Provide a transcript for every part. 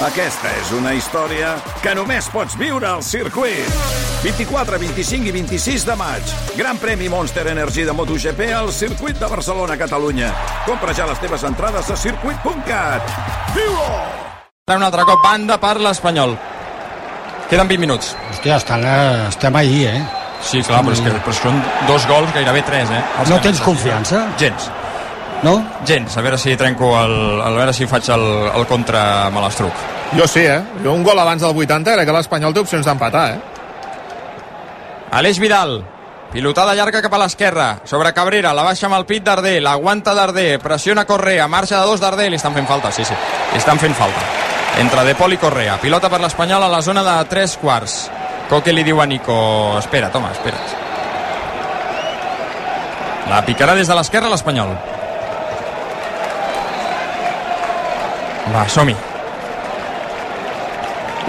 Aquesta és una història que només pots viure al circuit. 24, 25 i 26 de maig. Gran premi Monster Energy de MotoGP al circuit de Barcelona, Catalunya. Compra ja les teves entrades a circuit.cat. Viu-ho! Un altre cop banda per l'Espanyol. Queden 20 minuts. Hòstia, estan, eh, estem ahí, eh? Sí, clar, però, és que, però són dos gols, gairebé tres, eh? Els No tens confiança? Gens. No? Gens. A veure si trenco el... A veure si faig el, el contra Malastruc. Jo sí, eh? Jo un gol abans del 80 era que l'Espanyol té opcions d'empatar, eh? Aleix Vidal. Pilotada llarga cap a l'esquerra. Sobre Cabrera, la baixa amb el pit Darder, l'aguanta Darder, pressiona Correa, marxa de dos Darder, li estan fent falta, sí, sí, li estan fent falta. Entre De Pol i Correa. Pilota per l'Espanyol a la zona de tres quarts. Coque li diu a Nico, espera, toma, espera't. La picarà des de l'esquerra l'Espanyol. Va, som-hi.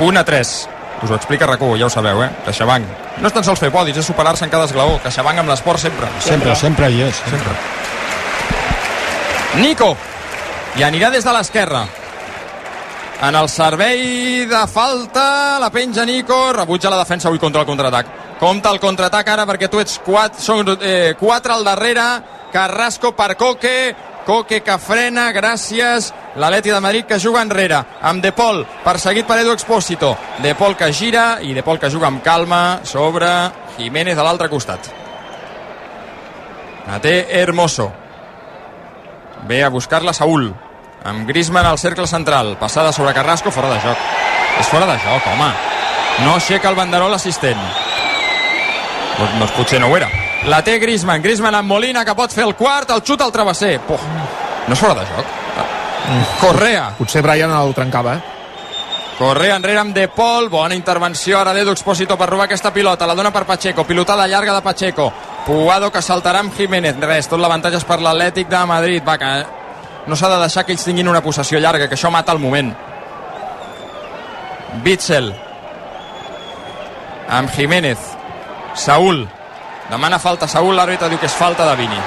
1 a 3. Us ho explica RAC1, ja ho sabeu, eh? CaixaBank. No és tan sols fer podis, és superar-se en cada esglaó. CaixaBank amb l'esport sempre. Sempre, sempre hi és. Sempre. Nico. I anirà des de l'esquerra. En el servei de falta, la penja Nico, rebutja la defensa avui contra el contraatac. Compte el contraatac ara perquè tu ets 4, són eh, 4 al darrere, Carrasco per Coque, Coque que frena, gràcies, l'Atleti de Madrid que juga enrere, amb De Pol, perseguit per Edu Expósito, De Pol que gira i De Pol que juga amb calma sobre Jiménez a l'altre costat. La té Hermoso. Ve a buscar-la Saúl. Amb Griezmann al cercle central. Passada sobre Carrasco, fora de joc. És fora de joc, home. No aixeca el banderó l'assistent. Doncs, doncs potser no ho era. La té Griezmann. Griezmann amb Molina, que pot fer el quart, el xut al travesser. Poh, no és fora de joc. Correa. Potser Brian el trencava, eh? Correa enrere amb De Pol, bona intervenció ara d'Edu Expósito per robar aquesta pilota, la dona per Pacheco, pilotada llarga de Pacheco, Puado que saltarà amb Jiménez, res, tot l'avantatge és per l'Atlètic de Madrid, va, que no s'ha de deixar que ells tinguin una possessió llarga, que això mata el moment. Bitzel, amb Jiménez, Saúl, demana falta Saúl, l'àrbitre diu que és falta de Vini.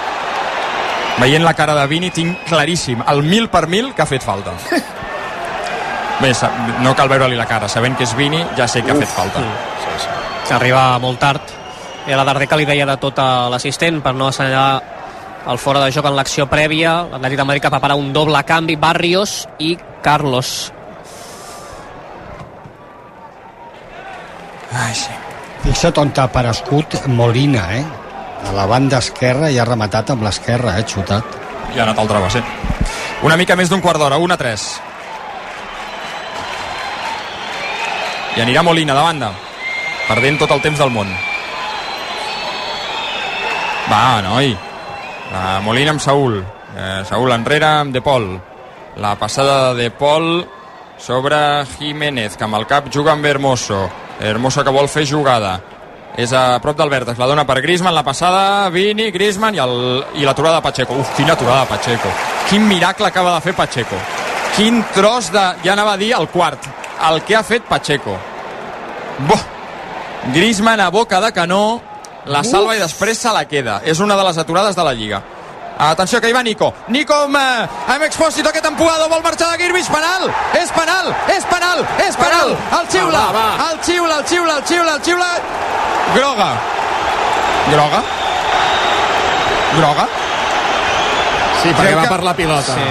Veient la cara de Vini tinc claríssim, el mil per mil que ha fet falta. Bé, no cal veure-li la cara, sabent que és Vini ja sé que ha fet falta. que arriba molt tard i a la Darder que li deia de tot a l'assistent per no assenyalar el fora de joc en l'acció prèvia l'Atlètic de Madrid que prepara un doble canvi Barrios i Carlos Ai, sí. Fixa't on t'ha aparegut Molina, eh? A la banda esquerra i ha rematat amb l'esquerra, eh? Xutat. I ha anat al travesser. Una mica més d'un quart d'hora, 1 a 3. I anirà Molina de banda, perdent tot el temps del món. Va, noi. La Molina amb Saúl. Eh, Saúl enrere amb De Pol. La passada de De Pol sobre Jiménez, que amb el cap juga amb Hermoso. Hermoso que vol fer jugada. És a prop del vèrtex, la dona per Griezmann, la passada, Vini, Griezmann i, el, i l'aturada de Pacheco. Uf, quina aturada de Pacheco. Quin miracle acaba de fer Pacheco. Quin tros de... Ja anava a dir el quart. El que ha fet Pacheco. Boh! Griezmann a boca de canó, la salva i després se la queda. És una de les aturades de la Lliga. Atenció que hi va Nico. Nico amb, eh, amb Expósito, aquest empujador, vol marxar de Girvich, penal! És penal! És penal! És penal! El xiula! El xiula, el xiula, el xiula, el xiula! Groga. Groga? Groga? Sí, perquè va per la pilota. sí.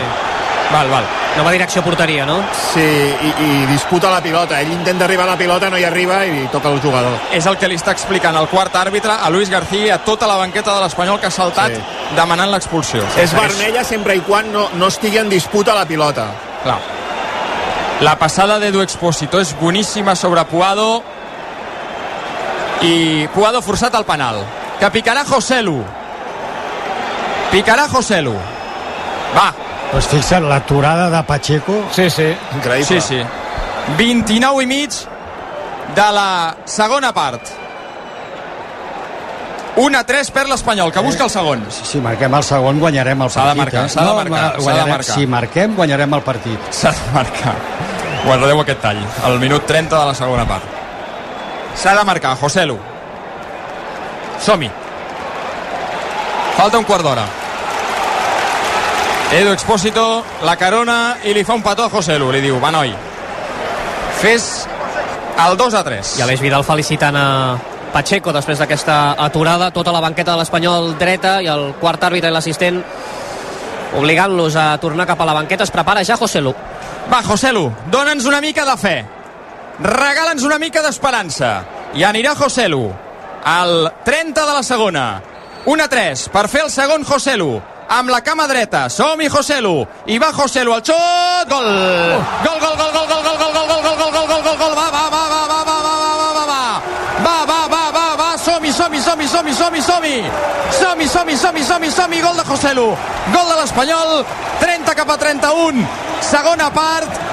Val, val. No va direcció a porteria no? Sí, i, i disputa la pilota. Ell intenta arribar a la pilota, no hi arriba i toca el jugador. És el que li està explicant el quart àrbitre a Luis García i a tota la banqueta de l'Espanyol que ha saltat Sí. demanant l'expulsió. És vermella sempre i quan no, no estigui en disputa la pilota. Clar. La passada d'Edu Expósito és boníssima sobre Puado i Puado forçat al penal. Que picarà Joselu. Picarà Joselu. Va, Pues fixa't, l'aturada de Pacheco... sí, sí Increïble. sí, sí. 29 i mig de la segona part. 1 a 3 per l'Espanyol, que busca el segon. Si marquem el segon, guanyarem el S'ha de partit. marcar, eh? s'ha de marcar, ma- s'ha de guanyarem- marcar. Si marquem, guanyarem el partit. S'ha de marcar. Guardeu aquest tall. El minut 30 de la segona part. S'ha de marcar, Joselu. Som-hi. Falta un quart d'hora. Edu Expósito la carona i li fa un petó a Joselu. Li diu, va noi. fes el 2 a 3. I Aleix Vidal felicitant a Pacheco després d'aquesta aturada, tota la banqueta de l'Espanyol dreta i el quart àrbitre i l'assistent obligant-los a tornar cap a la banqueta. Es prepara ja José Lu. Va, Joselu, dona'ns una mica de fe. Regala'ns una mica d'esperança. I anirà Joselu. Al 30 de la segona. 1 a 3 per fer el segon Joselu amb la cama dreta, som-hi Joselu i va Joselu al xot gol! Gol, gol, gol, gol, gol, gol, gol, gol, gol, gol, gol, gol, gol, gol, va, va, va, va, va, va, va, va, va, va, va, va, va, va, va, som-hi, som-hi, som-hi, som-hi, som-hi, som-hi, som-hi, som-hi, som-hi, som-hi, som-hi, gol de Joselu, gol de l'Espanyol, 30 cap a 31, segona part,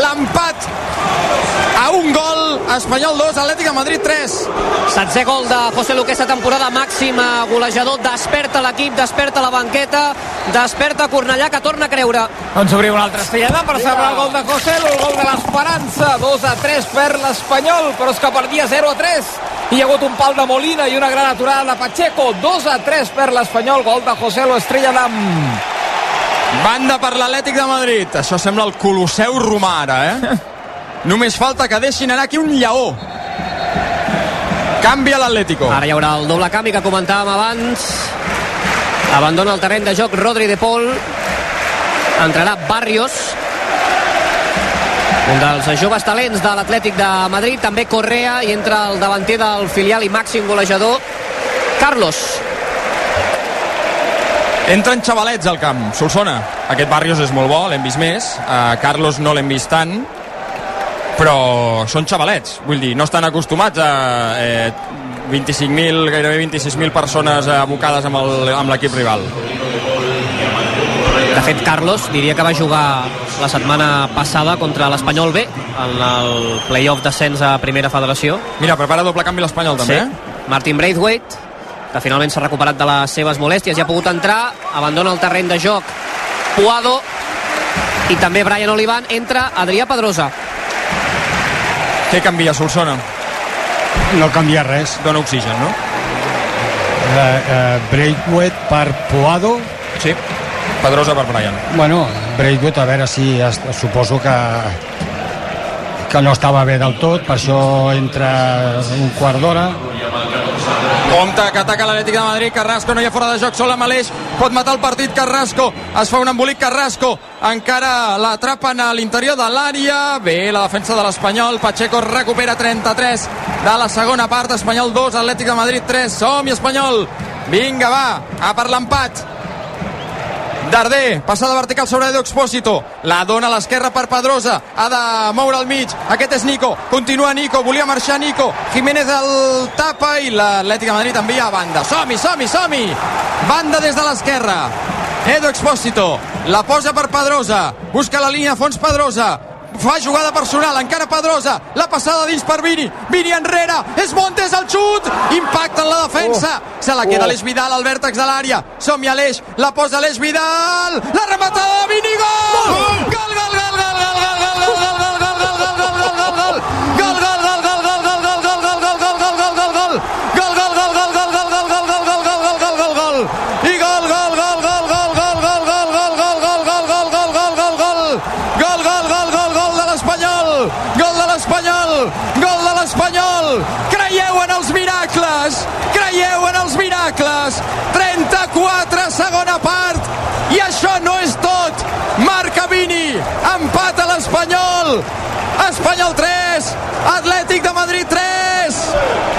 l'empat a un gol, Espanyol 2, Atlètic de Madrid 3. Setzè gol de José Lu aquesta temporada, màxim golejador, desperta l'equip, desperta la banqueta, desperta Cornellà, que torna a creure. Doncs obrim una altra estrellada per celebrar el gol de José el gol de l'Esperança, 2 a 3 per l'Espanyol, però és que perdia 0 a 3. Hi ha hagut un pal de Molina i una gran aturada de Pacheco, 2 a 3 per l'Espanyol, gol de José Lu, estrella d'am. Banda per l'Atlètic de Madrid. Això sembla el Colosseu romà ara, eh? Només falta que deixin anar aquí un lleó. Canvia l'Atlético. Ara hi haurà el doble canvi que comentàvem abans. Abandona el terreny de joc Rodri de Paul. Entrarà Barrios. Un dels joves talents de l'Atlètic de Madrid. També Correa i entra el davanter del filial i màxim golejador Carlos. Entren xavalets al camp. Solsona. Aquest Barrios és molt bo, l'hem vist més. Uh, Carlos no l'hem vist tant però són xavalets, vull dir, no estan acostumats a eh, 25.000, gairebé 26.000 persones abocades amb l'equip rival. De fet, Carlos diria que va jugar la setmana passada contra l'Espanyol B en el playoff d'ascens a Primera Federació. Mira, prepara doble canvi l'Espanyol també. Sí. Eh? Martin Braithwaite, que finalment s'ha recuperat de les seves molèsties i ha pogut entrar, abandona el terreny de joc Puado i també Brian Olivan, entra Adrià Pedrosa. Què canvia Solsona? No canvia res. Dona oxigen, no? Uh, uh, Braithwaite per Puado. Sí, Pedrosa per Brian. Bueno, Braithwaite, a veure si es, suposo que que no estava bé del tot, per això entra un quart d'hora. Compte que ataca l'Atlètic de Madrid, Carrasco no hi ha fora de joc, sol amb Aleix, pot matar el partit Carrasco, es fa un embolic Carrasco, encara l'atrapen a l'interior de l'àrea, bé la defensa de l'Espanyol, Pacheco recupera 33 de la segona part, Espanyol 2, Atlètic de Madrid 3, som i Espanyol, vinga va, a per l'empat, Darder, passada vertical sobre Edo Expósito, la dona a l'esquerra per Pedrosa, ha de moure al mig, aquest és Nico, continua Nico, volia marxar Nico, Jiménez el tapa i l'Atlètic de Madrid envia a banda, som-hi, som-hi, som-hi, banda des de l'esquerra, Edo Expósito, la posa per Pedrosa, busca la línia fons Pedrosa, fa jugada personal, encara Pedrosa, la passada dins per Vini, Vini enrere, és Montes el xut, impacta en la defensa, oh. se la queda oh. l'Eix Vidal al vèrtex de l'àrea, som-hi Aleix, la posa l'Eix Vidal, la rematada de Vini, gol! Gol, gol, Espanyol. 3 Atlètic de Madrid 3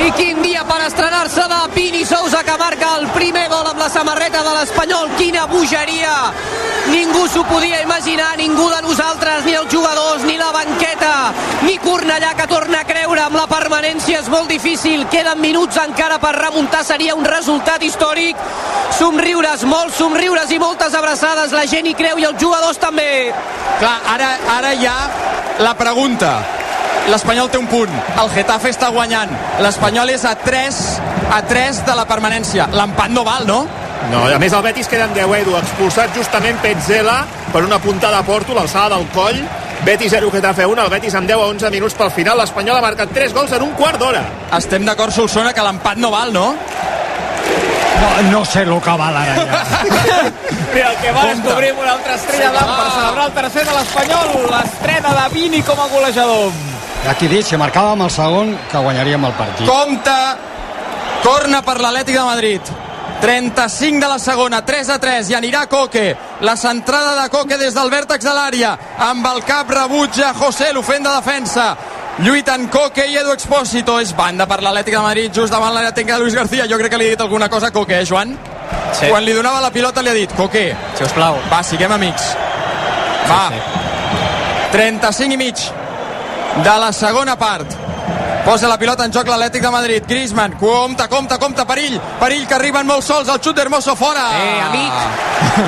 i quin dia per estrenar-se de Vini Sousa que marca el primer gol amb la samarreta de l'Espanyol. Quina bogeria. Ningú s'ho podia imaginar, ningú de nosaltres ni els jugadors, ni la banqueta. Ni Cornellà que torna a creure amb la permanència. És molt difícil. Queden minuts encara per remuntar. Seria un resultat històric. Somriures, molts somriures i moltes abraçades. La gent hi creu i els jugadors també. Clar, ara, ara ha la pregunta l'Espanyol té un punt, el Getafe està guanyant l'Espanyol és a 3 a 3 de la permanència l'empat no val, no? No, a més el Betis queda en 10 Edu, expulsat justament Petzela per una puntada a Porto, l'alçada del coll Betis 0, Getafe 1, el Betis amb 10 a 11 minuts pel final, l'Espanyol ha marcat 3 gols en un quart d'hora. Estem d'acord, Solsona, que l'empat no val, no? No, no sé el que val ara ja. Mira, el que va descobrir una altra estrella d'am per celebrar el tercer de l'Espanyol, l'estrena de Vini com a golejador. Ja t'he dit, si marcàvem el segon, que guanyaríem el partit. Compte, corna per l'Atlètic de Madrid. 35 de la segona, 3 a 3, i anirà Coque. La centrada de Coque des del vèrtex de l'àrea. Amb el cap rebutja José, l'ofent de defensa. Lluiten Coque i Edu Expósito. És banda per l'Atlètic de Madrid, just davant l'àrea tècnica de Luis García. Jo crec que li ha dit alguna cosa a Coque, eh, Joan? Sí. Quan li donava la pilota li ha dit, Coque, Si us plau. va, siguem amics. Va, Sí, 35 i mig de la segona part. Posa la pilota en joc l'Atlètic de Madrid. Griezmann, compte, compte, compte, perill. Perill que arriben molt sols. El xut d'Hermoso fora. Eh, amic.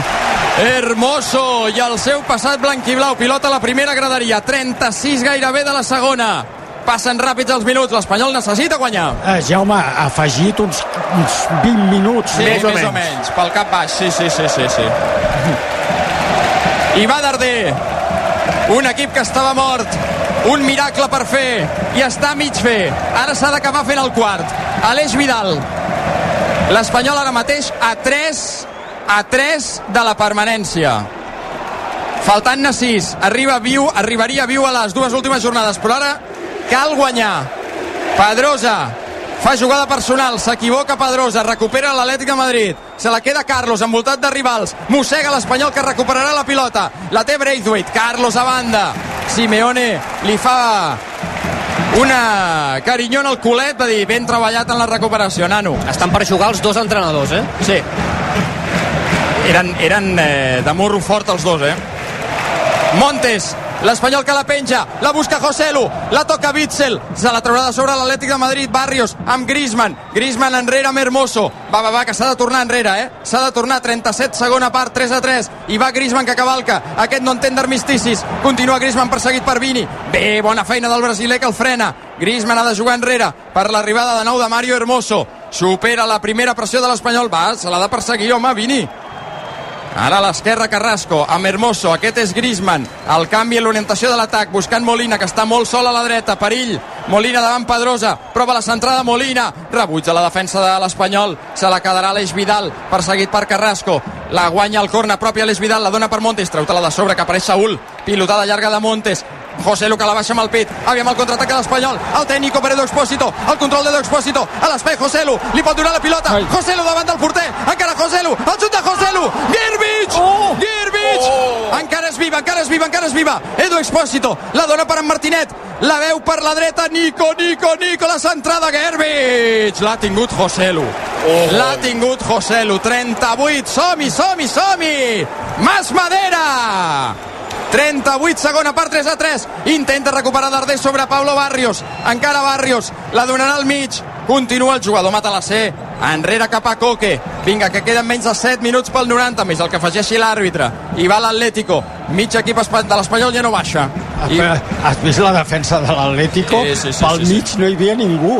Hermoso i el seu passat blanquiblau. Pilota a la primera graderia. 36 gairebé de la segona. Passen ràpids els minuts. L'Espanyol necessita guanyar. Eh, Jaume, ha afegit uns, uns 20 minuts. Sí, Més o més o menys. menys. Pel cap baix, sí, sí, sí, sí. sí. I va Darder. Un equip que estava mort. Un miracle per fer. I està a mig fer. Ara s'ha d'acabar fent el quart. Aleix Vidal. L'Espanyol ara mateix a 3 a 3 de la permanència. Faltant-ne 6. Arriba viu, arribaria viu a les dues últimes jornades, però ara cal guanyar. Pedrosa fa jugada personal, s'equivoca Pedrosa, recupera l'Atlètic de Madrid, se la queda Carlos envoltat de rivals, mossega l'Espanyol que recuperarà la pilota, la té Braithwaite, Carlos a banda, Simeone li fa una carinyona al culet, va dir, ben treballat en la recuperació, nano. Estan per jugar els dos entrenadors, eh? Sí. Eren, eren eh, de morro fort els dos, eh? Montes, l'Espanyol que la penja, la busca Joselu, la toca Witzel, se la traurà de sobre l'Atlètic de Madrid, Barrios, amb Griezmann, Griezmann enrere amb Hermoso, va, va, va, que s'ha de tornar enrere, eh? S'ha de tornar, 37, segona part, 3 a 3, i va Griezmann que cavalca, aquest no entén d'armisticis, continua Griezmann perseguit per Vini, bé, bona feina del brasiler que el frena, Griezmann ha de jugar enrere per l'arribada de nou de Mario Hermoso, supera la primera pressió de l'Espanyol, va, se l'ha de perseguir, home, Vini, Ara a l'esquerra Carrasco, amb Hermoso, aquest és Griezmann, el canvi en l'orientació de l'atac, buscant Molina, que està molt sol a la dreta, perill, Molina davant Pedrosa, prova la centrada Molina, rebutja la defensa de l'Espanyol, se la quedarà l'Eix Vidal, perseguit per Carrasco, la guanya al corna propi a l'Eix Vidal, la dona per Montes, treu-te-la de sobre, que apareix Saúl, pilotada llarga de Montes, José Lu que la baixa amb el pit, aviam el contraatac de l'Espanyol, el tècnico per Edu Expósito, el control d'Edu Expósito, a l'espai José Lu, li pot donar la pilota, Ai. José Lu davant del porter, encara José Lu, el xut de José Lu, Girbich, Oh! Girbich, encara és viva, encara és viva, encara és viva, Edu Expósito, la dona per en Martinet, la veu per la dreta, Nico, Nico, Nico, la centrada, Girbich, l'ha tingut José Lu, l'ha tingut José Lu, 38, som-hi, som-hi, som-hi, Mas Madera, 38, segona part, 3 a 3. Intenta recuperar Darder sobre Pablo Barrios. Encara Barrios. La donarà al mig. Continua el jugador, mata la C. Enrere cap a Coque. Vinga, que queden menys de 7 minuts pel 90, més el que afegeixi l'àrbitre. I va l'Atlético. Mig equip de l'Espanyol ja no baixa. I. Has vist la defensa de l'Atlético? Sí, sí, sí, Pel sí, sí. mig no hi havia ningú.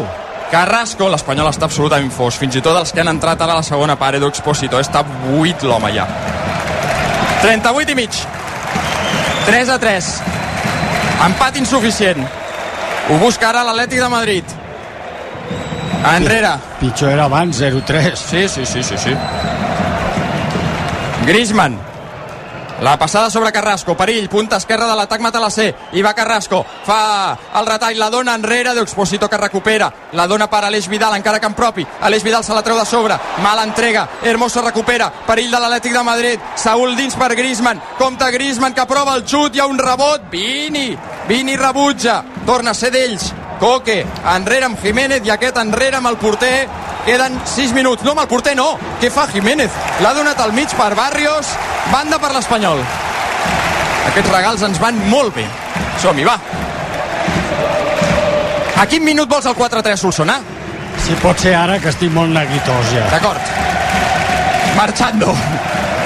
Carrasco, l'Espanyol està absolutament fos. Fins i tot els que han entrat ara a la segona part, Edu està buit l'home ja. 38 i mig. 3 a 3. Empat insuficient. Ho busca ara l'Atlètic de Madrid. Enrere. Pitjor era abans, 0-3. Sí, sí, sí, sí, sí. Griezmann. La passada sobre Carrasco, perill, punta esquerra de l'atac mata la C, i va Carrasco, fa el retall, la dona enrere d'Exposito que recupera, la dona per Aleix Vidal, encara camp propi, Aleix Vidal se la treu de sobre, mala entrega, Hermoso recupera, perill de l'Atlètic de Madrid, Saúl dins per Griezmann, compta Griezmann que prova el xut, hi ha un rebot, Vini, Vini rebutja, torna a ser d'ells, Coque, enrere amb Jiménez i aquest enrere amb el porter queden 6 minuts, no amb el porter no què fa Jiménez? L'ha donat al mig per Barrios, banda per l'Espanyol aquests regals ens van molt bé som-hi, va a quin minut vols el 4-3 Solsona? Si pot ser ara, que estic molt neguitós ja. D'acord. Marchando.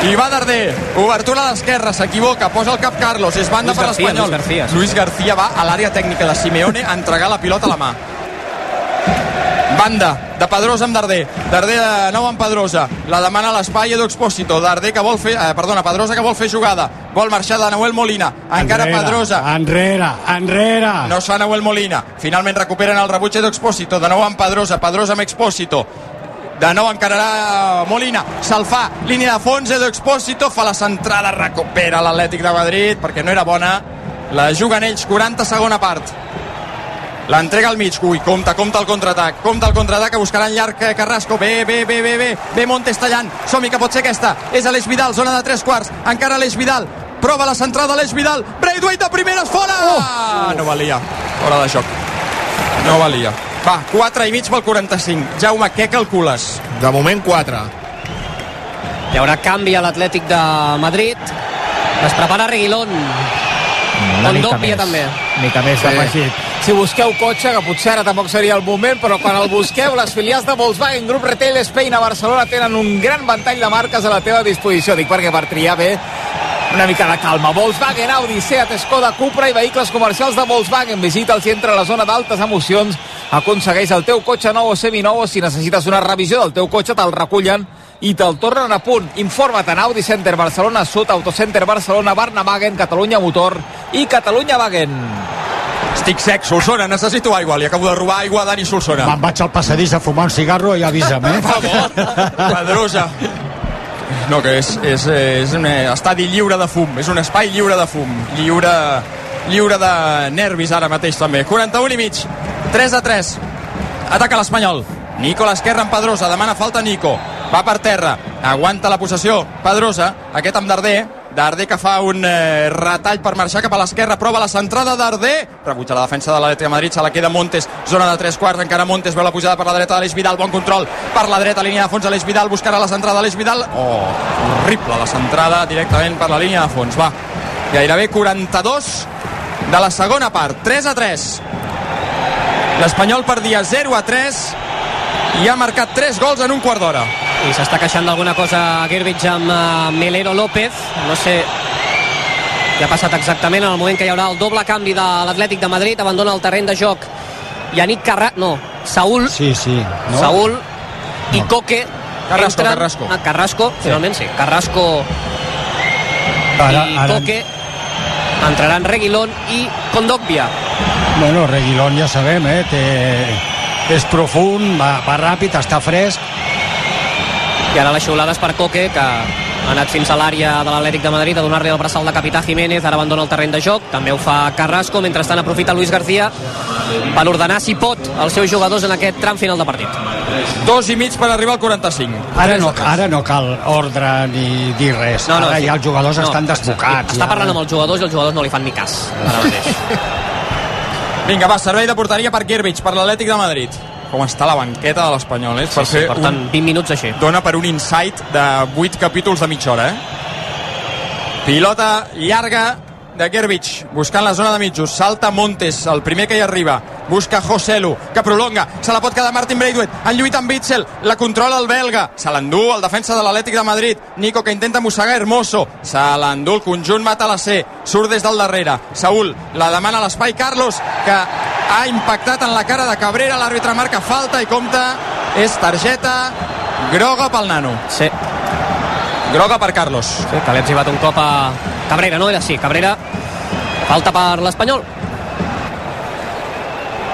I va Darder, obertura a l'esquerra, s'equivoca, posa el cap Carlos, és banda Luis per l'Espanyol. Luis García, sí. Luis García va a l'àrea tècnica de Simeone a entregar la pilota a la mà. Banda de Pedrosa amb Darder. Darder de nou amb Pedrosa. La demana a l'espai Edu Expósito. Darder que vol fer... Eh, perdona, Pedrosa que vol fer jugada. Vol marxar de Nahuel Molina. Encara Enrere, Pedrosa. Enrere, enrere. No es fa Nahuel Molina. Finalment recuperen el rebuig d'Expósito. De nou amb Pedrosa. Pedrosa amb Expósito. De nou encararà Molina. Se'l fa. Línia de fons. Edu Expósito fa la centrada. Recupera l'Atlètic de Madrid perquè no era bona. La juguen ells. 40 segona part. L'entrega al mig. Ui, compta, compta el contraatac. Compta el contraatac que buscaran llarg eh, Carrasco. Bé, bé, bé, bé, bé. Bé Montes tallant. Som-hi, que pot ser aquesta. És Aleix Vidal, zona de tres quarts. Encara Aleix Vidal. Prova la centrada Aleix Vidal. Braithwaite de primeres, fora! Oh! No valia. Fora de joc. No valia. Va, 4 i mig pel 45. Jaume, què calcules? De moment 4. Hi haurà canvi a l'Atlètic de Madrid. Es prepara Reguilón. Una més. també. Una mica més Sí. afegit. Si busqueu cotxe, que potser ara tampoc seria el moment, però quan el busqueu, les filials de Volkswagen Group Retail Spain a Barcelona tenen un gran ventall de marques a la teva disposició. Dic perquè per triar bé una mica de calma. Volkswagen, Audi, Seat, Skoda, Cupra i vehicles comercials de Volkswagen. Visita el centre a la zona d'altes emocions. Aconsegueix el teu cotxe nou o seminou o si necessites una revisió del teu cotxe te'l recullen i te'l tornen a punt. Informa't en Audi Center Barcelona Sud, Autocenter Barcelona, Barnavagen, Catalunya Motor i Catalunya Wagen. Estic sec, Solsona, necessito aigua. Li acabo de robar aigua a Dani Solsona. Me'n vaig al passadís a fumar un cigarro i avisa'm, eh? Pedrosa. No, que és, és, és un estadi lliure de fum, és un espai lliure de fum, lliure, lliure de nervis ara mateix també. 41 i mig, 3 a 3. Ataca l'Espanyol. Nico a l'esquerra amb Pedrosa, demana falta Nico. Va per terra, aguanta la possessió Pedrosa, aquest amb Darder. Darder que fa un eh, retall per marxar cap a l'esquerra, prova la centrada Darder, rebutja la defensa de l'Atlètic de Madrid, se la queda Montes, zona de tres quarts, encara Montes veu la pujada per la dreta d'Aleix Vidal, bon control per la dreta, línia de fons, Aleix Vidal buscarà la centrada d'Aleix Vidal, oh, horrible la centrada directament per la línia de fons, va, gairebé 42 de la segona part, 3 a 3 l'Espanyol perdia 0 a 3 i ha marcat 3 gols en un quart d'hora I s'està queixant d'alguna cosa Girbich amb uh, Melero López. No sé què ha passat exactament en el moment que hi haurà el doble canvi de l'Atlètic de Madrid. Abandona el terreny de joc Yannick Carra... No, Saúl. Sí, sí. No? Saúl i Coque Carrasco, entren- Carrasco. Ah, Carrasco, finalment sí. Carrasco Ara, i ara, Coque entraran Reguilón i Condogbia. Bueno, Reguilón ja sabem, eh? Té, és profund, va, va ràpid, està fresc. I ara les xiulades per Coque, que ha anat fins a l'àrea de l'Atlètic de Madrid a donar-li el braçal de capità Jiménez, ara abandona el terreny de joc, també ho fa Carrasco, mentrestant aprofita Luis García per ordenar si pot els seus jugadors en aquest tram final de partit. dos i mig per arribar al 45 Ara no, ara no cal ordre ni dir res. No, no, ara sí. ja els jugadors No, estan desbocats. Està ja. parlant amb els jugadors i els jugadors no li fan ni cas. Ara mateix. Vinga, va, servei de porteria per Girbich, per l'Atlètic de Madrid. Com està la banqueta de l'Espanyol, eh? Per Sí, sí, fer porten un... 20 minuts així. Dona per un insight de 8 capítols de mitja hora, eh? Pilota llarga de Gerbich, buscant la zona de mitjos. Salta Montes, el primer que hi arriba. Busca Joselu, que prolonga. Se la pot quedar Martin Braithwaite. En lluita amb Bitzel. La controla el belga. Se l'endú el defensa de l'Atlètic de Madrid. Nico que intenta mossegar Hermoso. Se l'endú el conjunt mata la C. Surt des del darrere. Saúl la demana a l'espai. Carlos, que ha impactat en la cara de Cabrera. L'àrbitre marca falta i compta. És targeta groga pel nano. Sí, Groga per Carlos. sí que li ha exhibat un cop a Cabrera, no era així. Cabrera, falta per l'Espanyol.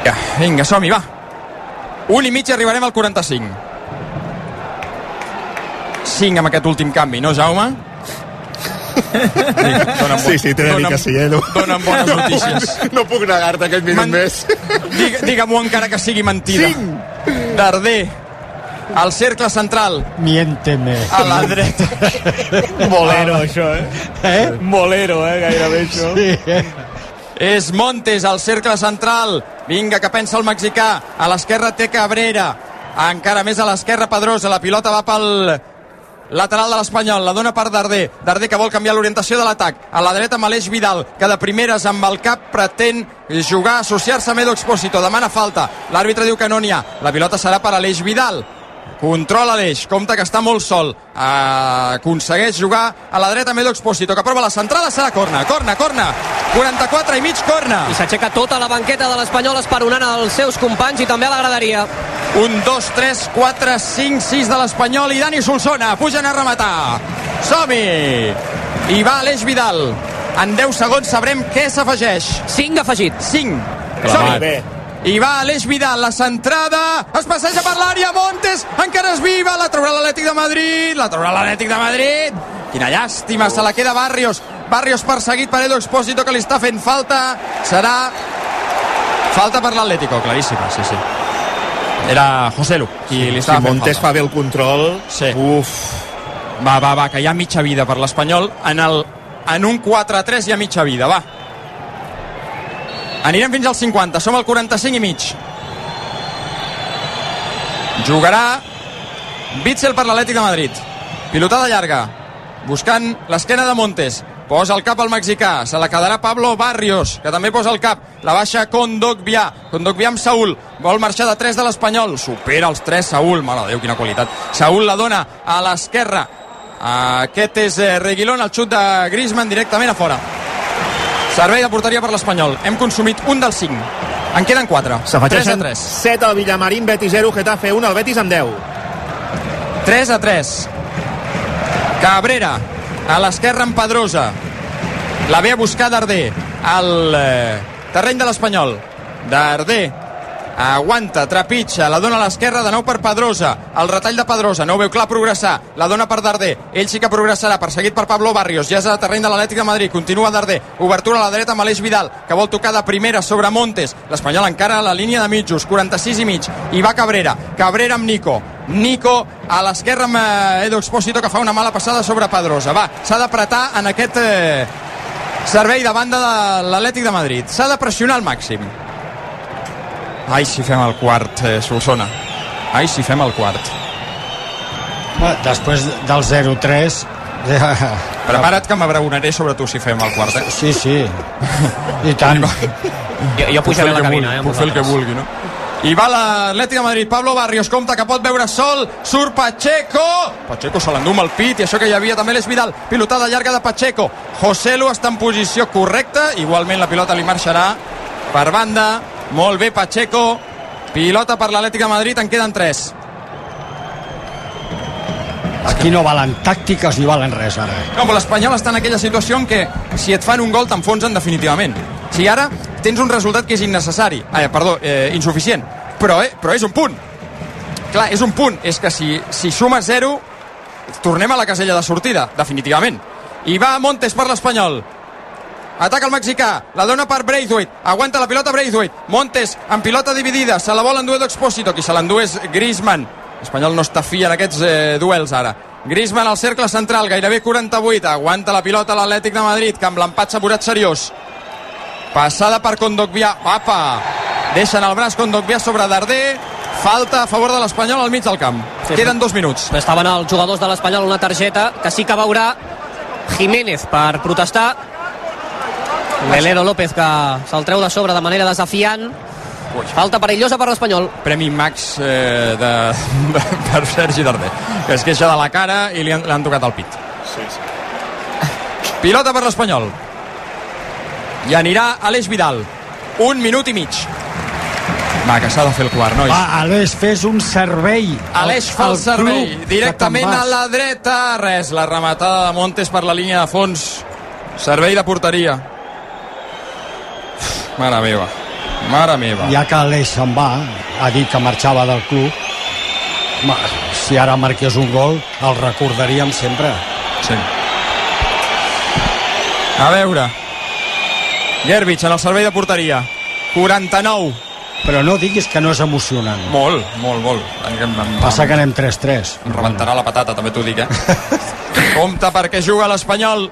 Ja, vinga, som-hi, va. Un i mig arribarem al 45. 5 amb aquest últim canvi, no, Jaume? Sí, sí, t'he de dir que sí, eh? No, Dóna'm bones no notícies. Puc, no puc negar-te aquest minut Man- més. Digue- Digue-m'ho encara que sigui mentida. Cinc. Darder, al cercle central, Miénteme. a la dreta. Bolero, això, eh? Eh? Bolero, eh? Gairebé això. Sí, eh? És Montes al cercle central. Vinga, que pensa el mexicà. A l'esquerra té Cabrera. Encara més a l'esquerra Pedrosa. La pilota va pel lateral de l'Espanyol. La dona per Darder. Darder que vol canviar l'orientació de l'atac. A la dreta amb Aleix Vidal, que de primeres amb el cap pretén jugar, associar-se a Medo Expósito. Demana falta. L'àrbitre diu que no n'hi ha. La pilota serà per Aleix Vidal. Controla l'eix, compta que està molt sol. Uh, aconsegueix jugar a la dreta Medo Expósito, que prova la centrada, serà corna, corna, corna. 44 i mig, corna. I s'aixeca tota la banqueta de l'Espanyol esperonant els seus companys i també a la graderia. Un, dos, tres, quatre, cinc, sis de l'Espanyol i Dani Solsona pugen a rematar. Som-hi! I va Aleix Vidal. En 10 segons sabrem què s'afegeix. 5 afegit. 5. Clavat. Som-hi! I va Aleix Vidal, la centrada, es passeja per l'àrea, Montes, encara es viva, la traurà l'Atlètic de Madrid, la traurà l'Atlètic de Madrid. Quina llàstima, se la queda Barrios. Barrios perseguit per Edo Expósito, que li està fent falta. Serà Falta per l'Atlético, claríssima, sí, sí. Era José Lu qui li Si estava fent Montes falta. fa bé el control... Sí. Uf, Va, va, va, que hi ha mitja vida per l'Espanyol. En, el, en un 4-3 hi ha mitja vida, va. Anirem fins al 50, som al 45 i mig. Jugarà Bitzel per l'Atlètic de Madrid. Pilotada llarga, buscant l'esquena de Montes. Posa el cap al mexicà, se la quedarà Pablo Barrios, que també posa el cap. La baixa Condogbià, Condogbià amb Saúl. Vol marxar de 3 de l'Espanyol. Supera els 3 Saúl, mare de Déu, quina qualitat. Saúl la dona a l'esquerra. Aquest és eh, Reguilón, el xut de Griezmann directament a fora. Servei de porteria per l'Espanyol. Hem consumit un dels 5. En queden 4. 3 a s'afegeixen 3. 7 al Villamarín, Betis 0, Getafe 1, el Betis amb 10. 3 a 3. Cabrera a l'esquerra amb Pedrosa. La ve a buscar Darder al eh, terreny de l'Espanyol. Darder aguanta, trepitja, la dona a l'esquerra de nou per Pedrosa, el retall de Pedrosa no ho veu clar progressar, la dona per Darder ell sí que progressarà, perseguit per Pablo Barrios. Ja és a terreny de l'Atlètic de Madrid, continua Darder. Obertura a la dreta amb Aleix Vidal que vol tocar de primera sobre Montes, l'Espanyol encara a la línia de mitjos, 46 i mig. I va Cabrera, Cabrera amb Nico. Nico a l'esquerra amb eh, Edo Expósito que fa una mala passada sobre Pedrosa. Va, s'ha d'apretar en aquest eh, servei de banda de l'Atlètic de Madrid. S'ha de pressionar al màxim Ai, si fem el quart, eh, Solsona. Ai, si fem el quart. Va, Després del 0-3... Ja... Prepara't que m'abraonaré sobre tu si fem el quart, eh? Sí, sí. I tant. Jo, jo Puc fer pujaré el a la que cabina, vulgui, eh, puc fer el que vulgui, no? I va l'Atlètic de Madrid, Pablo Barrios, compta que pot veure sol, surt Pacheco, Pacheco se l'endú amb el pit, i això que hi havia també l'és Vidal, pilotada llarga de Pacheco, José Lu està en posició correcta, igualment la pilota li marxarà per banda, molt bé Pacheco, pilota per l'Atlètic de Madrid, en queden 3. Aquí no valen tàctiques ni valen res, ara. No, però l'Espanyol està en aquella situació en què si et fan un gol t'enfonsen definitivament. Si ara tens un resultat que és innecessari, eh, perdó, eh, insuficient, però, eh, però és un punt. Clar, és un punt. És que si, si sumes 0, tornem a la casella de sortida, definitivament. I va Montes per l'Espanyol. Ataca el mexicà, la dona per Braithwaite, aguanta la pilota Braithwaite, Montes amb pilota dividida, se la vol endur Edo Expósito, qui se l'endú és Griezmann. L'Espanyol no està fi en aquests eh, duels ara. Griezmann al cercle central, gairebé 48, aguanta la pilota l'Atlètic de Madrid, que amb l'empat s'ha posat seriós. Passada per Condogbià, apa! Deixen el braç Condogbià sobre Darder, falta a favor de l'Espanyol al mig del camp. Sí, Queden dos minuts. Estaven els jugadors de l'Espanyol una targeta que sí que veurà Jiménez per protestar. Melero López que se'l treu de sobre de manera desafiant. Ui. Falta perillosa per l'Espanyol. Premi Max eh, de, de, per Sergi Darder, que es queixa de la cara i li han, li han tocat el pit. Sí, sí. Pilota per l'Espanyol. I anirà Aleix Vidal. Un minut i mig. Va, que s'ha de fer el quart, nois. Va, Aleix, fes un servei. al- Aleix fa el al servei club directament a la dreta. Res, la rematada de Montes per la línia de fons. Servei de porteria. Mare meva. Mare meva. Ja que Aleix se'n va, ha dit que marxava del club, ma, si ara marqués un gol, el recordaríem sempre. Sí. A veure. Gerbich en el servei de porteria. 49. Però no diguis que no és emocionant. Molt, molt, molt. Em, em, Passa que anem 3-3. em rebentarà la patata, també t'ho dic, eh? Compte perquè juga l'Espanyol.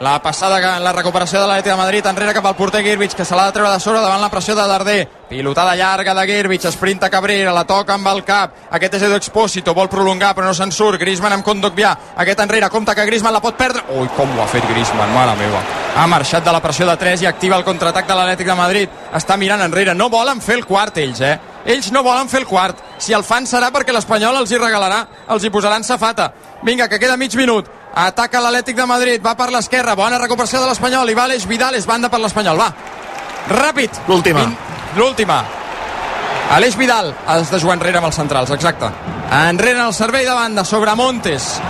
La passada, la recuperació de l'Atlètic de Madrid enrere cap al porter Girbich, que se l'ha de treure de sobre davant la pressió de Darder. Pilotada llarga de Girbich, esprinta Cabrera, la toca amb el cap. Aquest és Edo Expósito, vol prolongar però no se'n surt. Griezmann amb Condogbià, aquest enrere, compte que Griezmann la pot perdre. Ui, com ho ha fet Griezmann, mare meva. Ha marxat de la pressió de 3 i activa el contraatac de l'Atlètic de Madrid. Està mirant enrere, no volen fer el quart ells, eh? Ells no volen fer el quart. Si el fan serà perquè l'Espanyol els hi regalarà, els hi posaran safata. Vinga, que queda mig minut. Ataca l'Atlètic de Madrid, va per l'esquerra, bona recuperació de l'Espanyol, i va Aleix Vidal, és banda per l'Espanyol, va. Ràpid. L'última. L'última. Aleix Vidal, has de jugar enrere amb els centrals, exacte. Enrere en el servei de banda sobre Montes.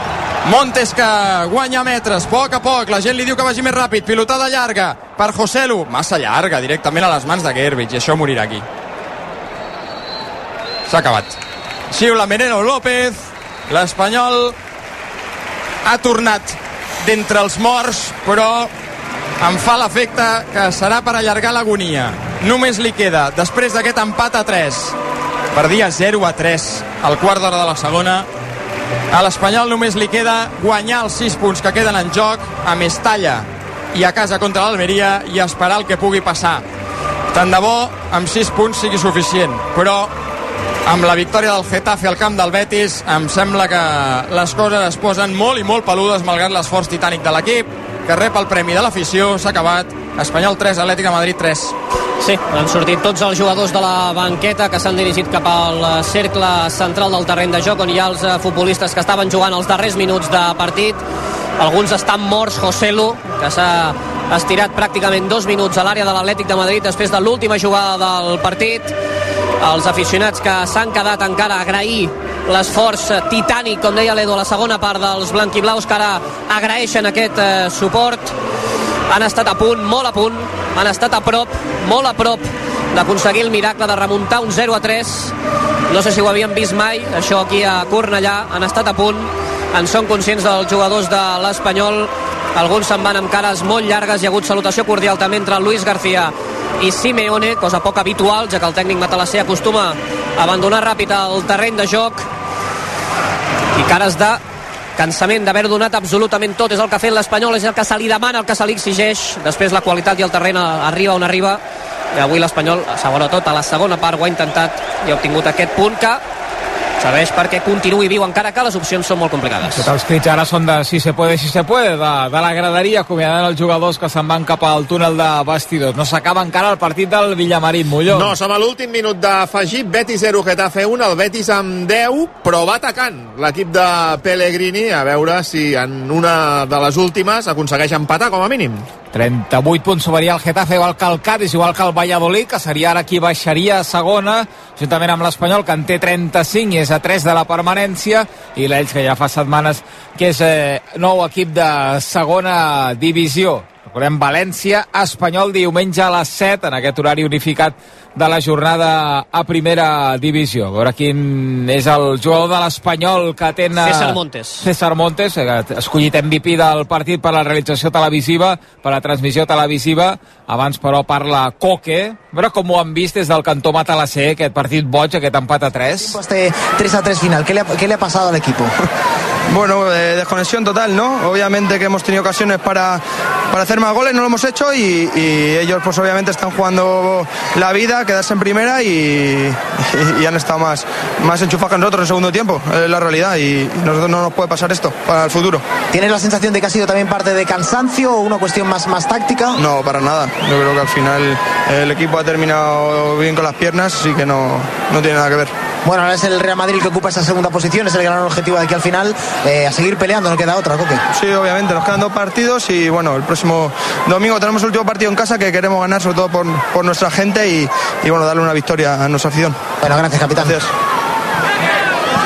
Montes que guanya metres, a poc a poc, la gent li diu que vagi més ràpid, pilotada llarga per Joselu, massa llarga, directament a les mans de Gerbich, i això morirà aquí. S'ha acabat. Xiula Menero López, l'Espanyol ha tornat d'entre els morts, però em fa l'efecte que serà per allargar l'agonia. només li queda, després d'aquest empat a 3, per dir 0 a 3 al quart d'hora de la segona, a l'Espanyol només li queda guanyar els 6 punts que queden en joc a Mestalla i a casa contra l'Almeria i esperar el que pugui passar. Tant de bo amb 6 punts sigui suficient, però amb la victòria del Getafe al camp del Betis em sembla que les coses es posen molt i molt peludes malgrat l'esforç titànic de l'equip que rep el premi de l'afició, s'ha acabat. Espanyol 3, Atlètic de Madrid 3 Sí, han sortit tots els jugadors de la banqueta que s'han dirigit cap al cercle central del terreny de joc on hi ha els eh, futbolistes que estaven jugant els darrers minuts de partit. Alguns estan morts, Joselu que s'ha estirat pràcticament dos minuts a l'àrea de l'Atlètic de Madrid després de l'última jugada del partit. Els aficionats que s'han quedat encara a agrair l'esforç titànic, com deia l'Edo, a la segona part dels blanquiblaus que ara agraeixen aquest eh, suport. Han estat a punt, molt a punt han estat a prop, molt a prop d'aconseguir el miracle de remuntar un 0 a 3 no sé si ho havíem vist mai això aquí a Cornellà, han estat a punt en són conscients dels jugadors de l'Espanyol alguns se'n van amb cares molt llargues hi ha hagut salutació cordial també entre Luis García i Simeone, cosa poc habitual ja que el tècnic matalasser acostuma a abandonar ràpid el terreny de joc. I cares de cansament d'haver donat absolutament tot. És el que ha fet l'Espanyol, és el que se li demana el que se li exigeix, després la qualitat i el terreny arriba on arriba. I avui l'Espanyol, sobretot a la segona part ho ha intentat i ha obtingut aquest punt que serveix perquè continuï viu encara que les opcions són molt complicades. Tots els crits ara són de si se puede, si se puede, de, de la graderia, acomiadant els jugadors que se'n van cap al túnel de vestidors. No s'acaba encara el partit del Villamarín, Molló. No, som a l'últim minut d'afegir. Betis 0, Getafe 1, el Betis amb 10, però va atacant l'equip de Pellegrini, a veure si en una de les últimes aconsegueix empatar com a mínim. 38 punts sumaria el Getafe, igual que el Cádiz, igual que el Valladolid, que seria ara qui baixaria a segona, juntament amb l'Espanyol, que en té 35 i és a 3 de la permanència, i l'Ells, que ja fa setmanes que és eh, nou equip de segona divisió. Recordem València, Espanyol, diumenge a les 7, en aquest horari unificat de la jornada a primera divisió. A veure quin és el jugador de l'Espanyol que atén... César Montes. César Montes, eh, escollit MVP del partit per la realització televisiva, per la transmissió televisiva. Abans, però, parla Coque. A veure com ho han vist des del cantó Matalasser, aquest partit boig, aquest empat a 3. Este 3 a 3 final, ¿qué le ha, qué le ha pasado al equipo? Bueno, eh, desconexión total, ¿no? Obviamente que hemos tenido ocasiones para, para hacer más goles, no lo hemos hecho y, y ellos pues obviamente están jugando la vida, quedarse en primera y, y han estado más, más enchufados que nosotros en segundo tiempo, es la realidad y nosotros no nos puede pasar esto para el futuro. ¿Tienes la sensación de que ha sido también parte de cansancio o una cuestión más, más táctica? No, para nada. Yo creo que al final el equipo ha terminado bien con las piernas, así que no, no tiene nada que ver. Bueno, ahora es el Real Madrid el que ocupa esa segunda posición, es el gran objetivo de aquí al final, eh, a seguir peleando, no queda otra, Coque. Sí, obviamente, nos quedan dos partidos y bueno, el próximo domingo tenemos el último partido en casa que queremos ganar sobre todo por, por nuestra gente y, y, bueno, darle una victoria a nuestra afición. Bueno, gracias, capitán. Gracias.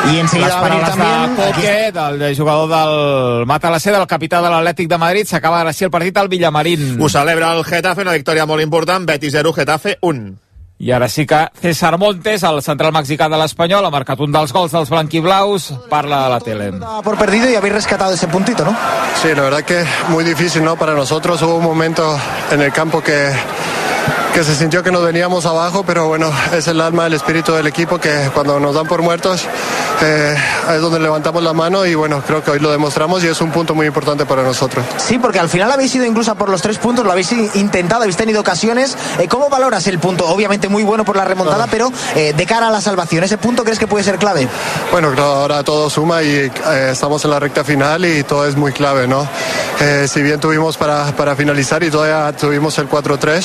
I enseguida Les va venir també... de Coque, del, del jugador del Matalasser, del capità de l'Atlètic de Madrid, s'acaba ara sí el partit al Villamarín. Ho celebra el Getafe, una victòria molt important, Betis 0, Getafe 1. I ara sí que César Montes, el central mexicà de l'Espanyol, ha marcat un dels gols dels blanquiblaus, parla a la tele. Por perdido y habéis rescatado ese puntito, ¿no? Sí, la verdad que muy difícil, ¿no? Para nosotros hubo un momento en el campo que que se sintió que nos veníamos abajo, pero bueno, es el alma, el espíritu del equipo que cuando nos dan por muertos eh, es donde levantamos la mano y bueno, creo que hoy lo demostramos y es un punto muy importante para nosotros. Sí, porque al final habéis ido incluso por los tres puntos, lo habéis intentado, habéis tenido ocasiones. Eh, ¿Cómo valoras el punto? Obviamente muy bueno por la remontada, pero eh, de cara a la salvación, ¿ese punto crees que puede ser clave? Bueno, claro, ahora todo suma y eh, estamos en la recta final y todo es muy clave, ¿no? Si bien tuvimos para, para finalizar y todavía tuvimos el 4-3,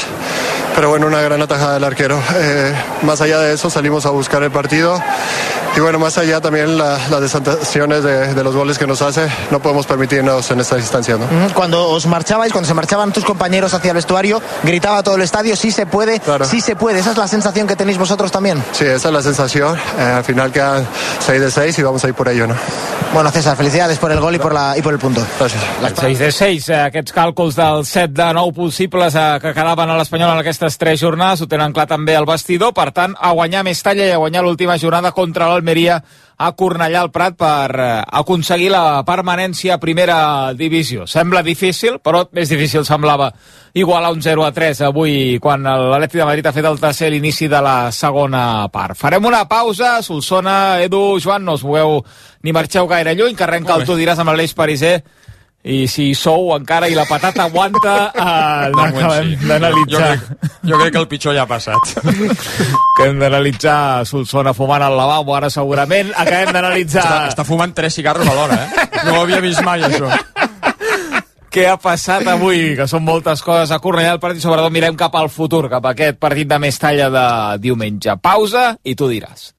pero bueno, una gran atajada del arquero. Eh, más allá de eso salimos a buscar el partido y bueno, más allá también la, las desantaciones de, de, los goles que nos hace, no podemos permitirnos en esta distancia. ¿no? Cuando os marchabais, cuando se marchaban tus compañeros hacia el vestuario, gritaba todo el estadio, sí se puede, Claro. sí se puede. Esa es la sensación que tenéis vosotros también. Sí, esa es la sensación. Eh, al final quedan 6 de 6 y vamos a ir por ello, ¿no? Bueno, César, felicidades por el gol y por, la, y por el punto. Gràcies. El 6 de 6, eh, aquests càlculs del 7 de 9 possibles eh, que quedaven a l'Espanyol en aquestes tres jornades, ho tenen clar també el vestidor, per tant, a guanyar més talla i a guanyar l'última jornada contra l'Almeria a Cornellà al Prat per eh, aconseguir la permanència a primera divisió. Sembla difícil, però més difícil semblava igual a un 0 a 3 avui quan l'Atleti de Madrid ha fet el tercer l'inici de la segona part. Farem una pausa, Solsona, Edu, Joan, no us moveu ni marxeu gaire lluny, que arrenca el tu diràs amb l'Aleix Pariser i si sou encara i la patata aguanta eh, De moment acabem sí. d'analitzar Jo crec, jo crec que el pitjor ja ha passat. que hem d'analitzar Solsona fumant al lavabo ara segurament acabem d'analitzar Està, està fumant tres cigarros alhora, eh? No ho havia vist mai, això. què ha passat avui, que són moltes coses a Cornellà del partit, sobretot mirem cap al futur, cap a aquest partit de més talla de diumenge. Pausa i tu diràs.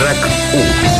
RAC 1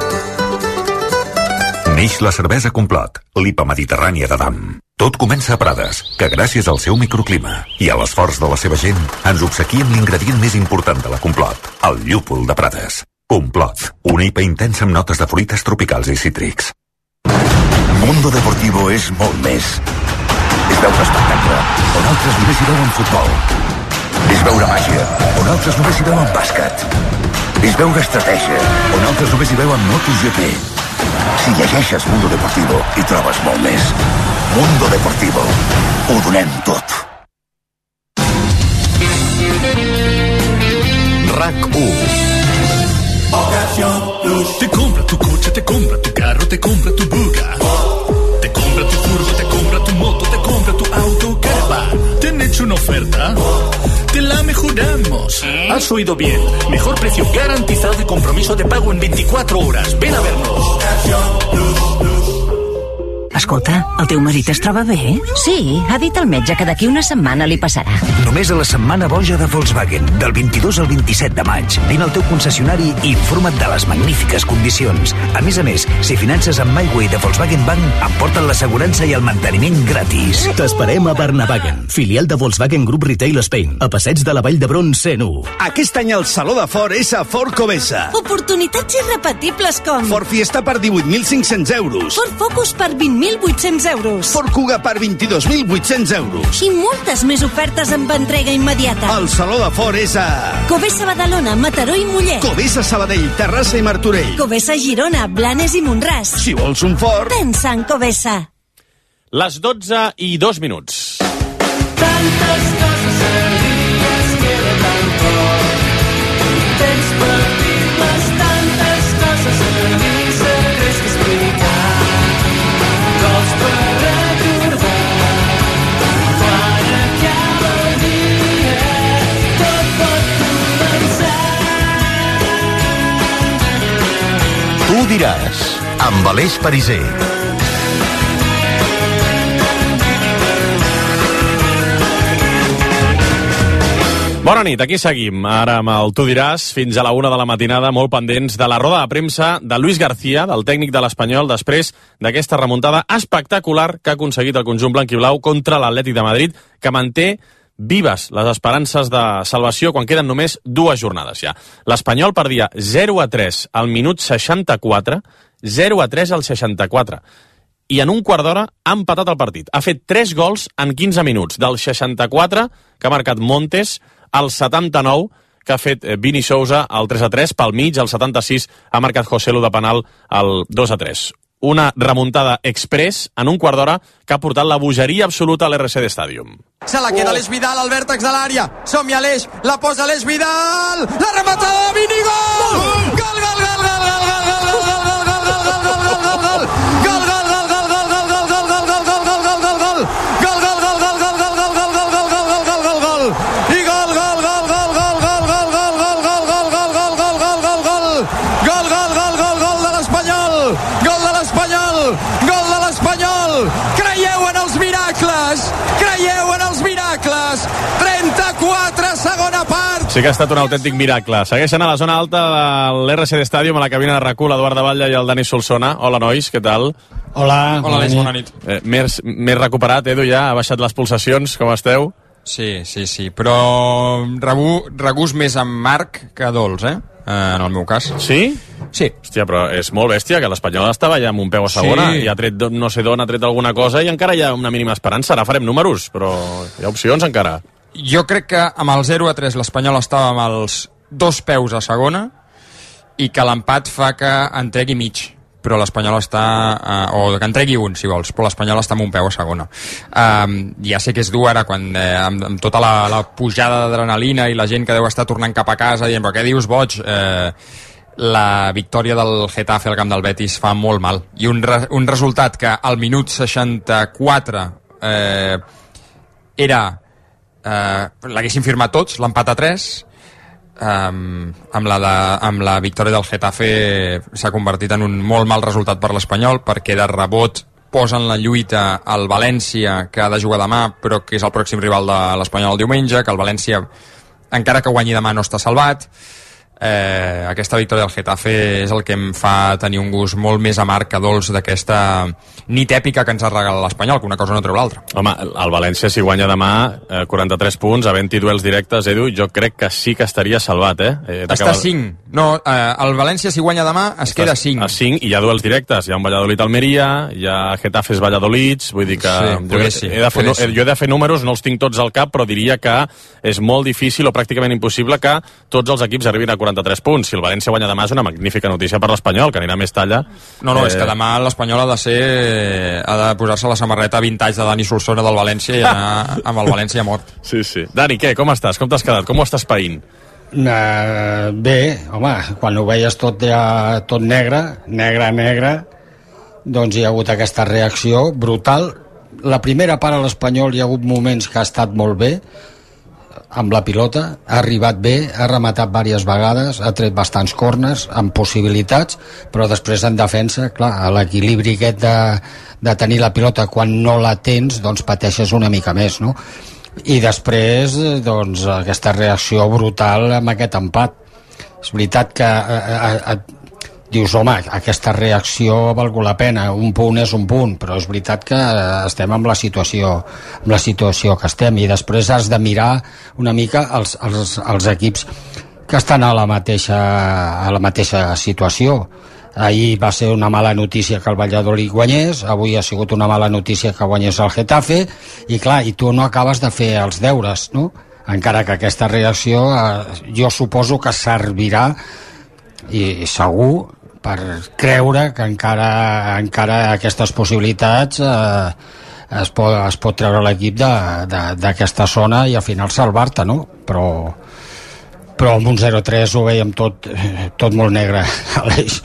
Neix la cervesa Complot, l'IPA mediterrània de Dam. Tot comença a Prades, que gràcies al seu microclima i a l'esforç de la seva gent ens obsequia amb l'ingredient més important de la Complot, el llúpol de Prades. Complot, una IPA intensa amb notes de fruites tropicals i cítrics. Mundo Deportivo és molt més. És veure espectacle, on altres només hi veuen futbol. És veure màgia, on altres només hi veuen bàsquet. És veure estratègia, on altres només hi veuen MotoGP. Si llegeixes Mundo Deportivo, hi trobes molt més. Mundo Deportivo. Ho donem tot. RAC 1 Te compra tu coche, te compra tu carro, te compra tu buga. Te compra tu furgo, te compra tu moto, te compra tu auto, caravan. ¿Te han hecho una oferta? Te la mejoramos. Has oído bien. Mejor precio garantizado y compromiso de pago en 24 horas. Ven a vernos. Escolta, el teu marit es troba bé? Sí, ha dit el metge que d'aquí una setmana li passarà. Només a la setmana boja de Volkswagen, del 22 al 27 de maig. Vine al teu concessionari i informa't de les magnífiques condicions. A més a més, si finances amb MyWay de Volkswagen Bank, emporten l'assegurança i el manteniment gratis. T'esperem a Barnavagen, filial de Volkswagen Group Retail Spain, a passeig de la Vall d'Hebron 101. Aquest any el Saló de Ford és a Ford Covesa. Oportunitats irrepetibles com... Ford Fiesta per 18.500 euros. Ford Focus per 20.800 euros. Ford Kuga per 22.800 euros. I moltes més ofertes amb entrega immediata. El Saló de Ford és a... Covesa Badalona, Mataró i Mollet. Covesa Sabadell, Terrassa i Martorell. Covesa Girona, Blanes i Montràs. Si vols un Ford... Pensa en Covesa. Les 12 i 2 minuts. Tantes Tu diràs, amb Aleix Pariser. Bona nit, aquí seguim. Ara amb el Tu diràs, fins a la una de la matinada, molt pendents de la roda de premsa de Luis García, del tècnic de l'Espanyol, després d'aquesta remuntada espectacular que ha aconseguit el conjunt blanc i blau contra l'Atlètic de Madrid, que manté vives les esperances de salvació quan queden només dues jornades ja. L'Espanyol perdia 0 a 3 al minut 64, 0 a 3 al 64 i en un quart d'hora ha empatat el partit. Ha fet 3 gols en 15 minuts, del 64, que ha marcat Montes, al 79, que ha fet eh, Vini Sousa, al 3 a 3, pel mig, al 76 ha marcat José Lu de penal, al 2 a 3. Una remuntada express en un quart d'hora que ha portat la bogeria absoluta a l'RC Stadium. Se la queda l'Eix Vidal al vèrtex de l'àrea. Som-hi Aleix, la posa l'Eix Vidal. La rematada Vini, gol! Gol, gol, gol, gol, gol, gol, gol, gol, gol, gol, gol, gol, gol, gol, gol, Sí que ha estat un autèntic miracle. Segueixen a la zona alta de l'RCD Stadium, a la cabina de RAC1, l'Eduard de Batlle i el Dani Solsona. Hola, nois, què tal? Hola, Hola, Aleix, bona nit. Eh, més, més recuperat, Edu, ja? Ha baixat les pulsacions, com esteu? Sí, sí, sí, però rebu, regús més amb Marc que dolç, eh? eh? En el meu cas. Sí? Sí. Hòstia, però és molt bèstia, que l'Espanyol estava ja amb un peu a segona, Sí. i ha tret, no sé d'on ha tret alguna cosa, i encara hi ha una mínima esperança. Ara farem números, però hi ha opcions encara. Jo crec que amb el 0 a 3 l'Espanyol estava amb els dos peus a segona i que l'empat fa que en tregui mig però l'Espanyol està, eh, o que en tregui un si vols, però l'Espanyol està amb un peu a segona. Um, ja sé que és dur ara quan, eh, amb, amb tota la, la pujada d'adrenalina i la gent que deu estar tornant cap a casa dient, però què dius boig? Eh, la victòria del Getafe al camp del Betis fa molt mal. I un, re, un resultat que al minut 64 eh, era eh, l'haguessin firmat tots, l'empat a 3 um, amb, la de, amb la victòria del Getafe s'ha convertit en un molt mal resultat per l'Espanyol perquè de rebot posen la lluita al València que ha de jugar demà però que és el pròxim rival de l'Espanyol el diumenge que el València encara que guanyi demà no està salvat eh, aquesta victòria del Getafe és el que em fa tenir un gust molt més amarg que dolç d'aquesta nit èpica que ens ha regalat l'Espanyol, que una cosa no treu l'altra. Home, el València, si guanya demà eh, 43 punts, havent-hi duels directes, Edu, jo crec que sí que estaria salvat, eh? eh Està a 5. No, eh, el València, si guanya demà, es queda a 5. A 5 i hi ha duels directes. Hi ha un Valladolid-Almeria, hi ha Getafes Valladolid, vull dir que... Sí, jo, sí, he de fer, sí. jo he de fer números, no els tinc tots al cap, però diria que és molt difícil o pràcticament impossible que tots els equips arribin a 43 punts. Si el València guanya demà és una magnífica notícia per l'Espanyol, que anirà més talla. No, no, Eh, és que demà l'Espanyol ha de ser... ha de posar-se la samarreta vintage de Dani Solsona del València i anar amb el València mort. Sí, sí. Dani, què? Com estàs? Com t'has quedat? Com ho estàs païnt? Uh, bé, home, quan ho veies tot, ja, tot negre, negre, negre, doncs hi ha hagut aquesta reacció brutal. La primera part a l'Espanyol hi ha hagut moments que ha estat molt bé, amb la pilota, ha arribat bé, ha rematat diverses vegades, ha tret bastants corners, amb possibilitats, però després en defensa, clar, a l'equilibri aquest de, de tenir la pilota quan no la tens, doncs pateixes una mica més, no? I després, eh, doncs, aquesta reacció brutal amb aquest empat. És veritat que eh, eh, eh, dius, home, aquesta reacció ha valgut la pena, un punt és un punt, però és veritat que eh, estem amb la situació, amb la situació que estem, i després has de mirar una mica els, els, els equips que estan a la mateixa, a la mateixa situació. Ahir va ser una mala notícia que el Valladolid guanyés, avui ha sigut una mala notícia que guanyés el Getafe, i clar, i tu no acabes de fer els deures, no? Encara que aquesta reacció eh, jo suposo que servirà i, i segur per creure que encara, encara aquestes possibilitats eh, es, pot, es pot treure l'equip de- de- d'aquesta zona i al final salvar-te, no? Però, però amb un 0-3 ho veiem tot, tot molt negre, Aleix.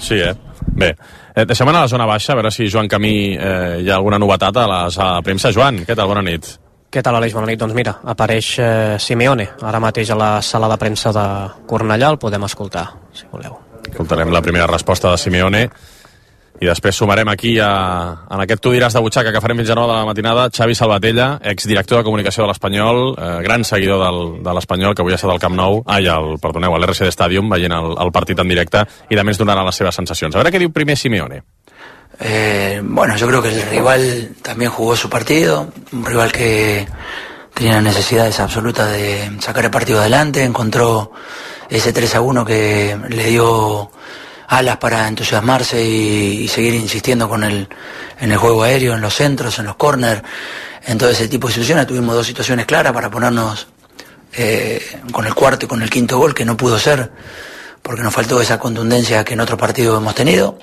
Sí, eh? Bé, eh, deixem anar a la zona baixa, a veure si Joan Camí eh, hi ha alguna novetat a la sala de premsa. Joan, què tal? Bona nit. Què tal, Aleix? Bona nit. Doncs mira, apareix eh, Simeone ara mateix a la sala de premsa de Cornellà, el podem escoltar, si voleu. Escoltarem la primera resposta de Simeone i després sumarem aquí a, en aquest Tu diràs de butxaca que farem fins a 9 de la matinada Xavi Salvatella, exdirector de comunicació de l'Espanyol eh, gran seguidor del, de l'Espanyol que avui ha estat al Camp Nou, ai, el, perdoneu, a l'RCD Stadium veient el, el partit en directe i de més donarà les seves sensacions. A veure què diu primer Simeone. Eh, bueno, yo creo que el rival también jugó su partido, un rival que tenía necesidades absolutas de sacar el partido adelante, encontró ese 3 a 1 que le dio alas para entusiasmarse y, seguir insistiendo con el, en el juego aéreo, en los centros, en los corners, en todo ese tipo de situaciones. Tuvimos dos situaciones claras para ponernos eh, con el cuarto y con el quinto gol, que no pudo ser, porque nos faltó esa contundencia que en otro partido hemos tenido.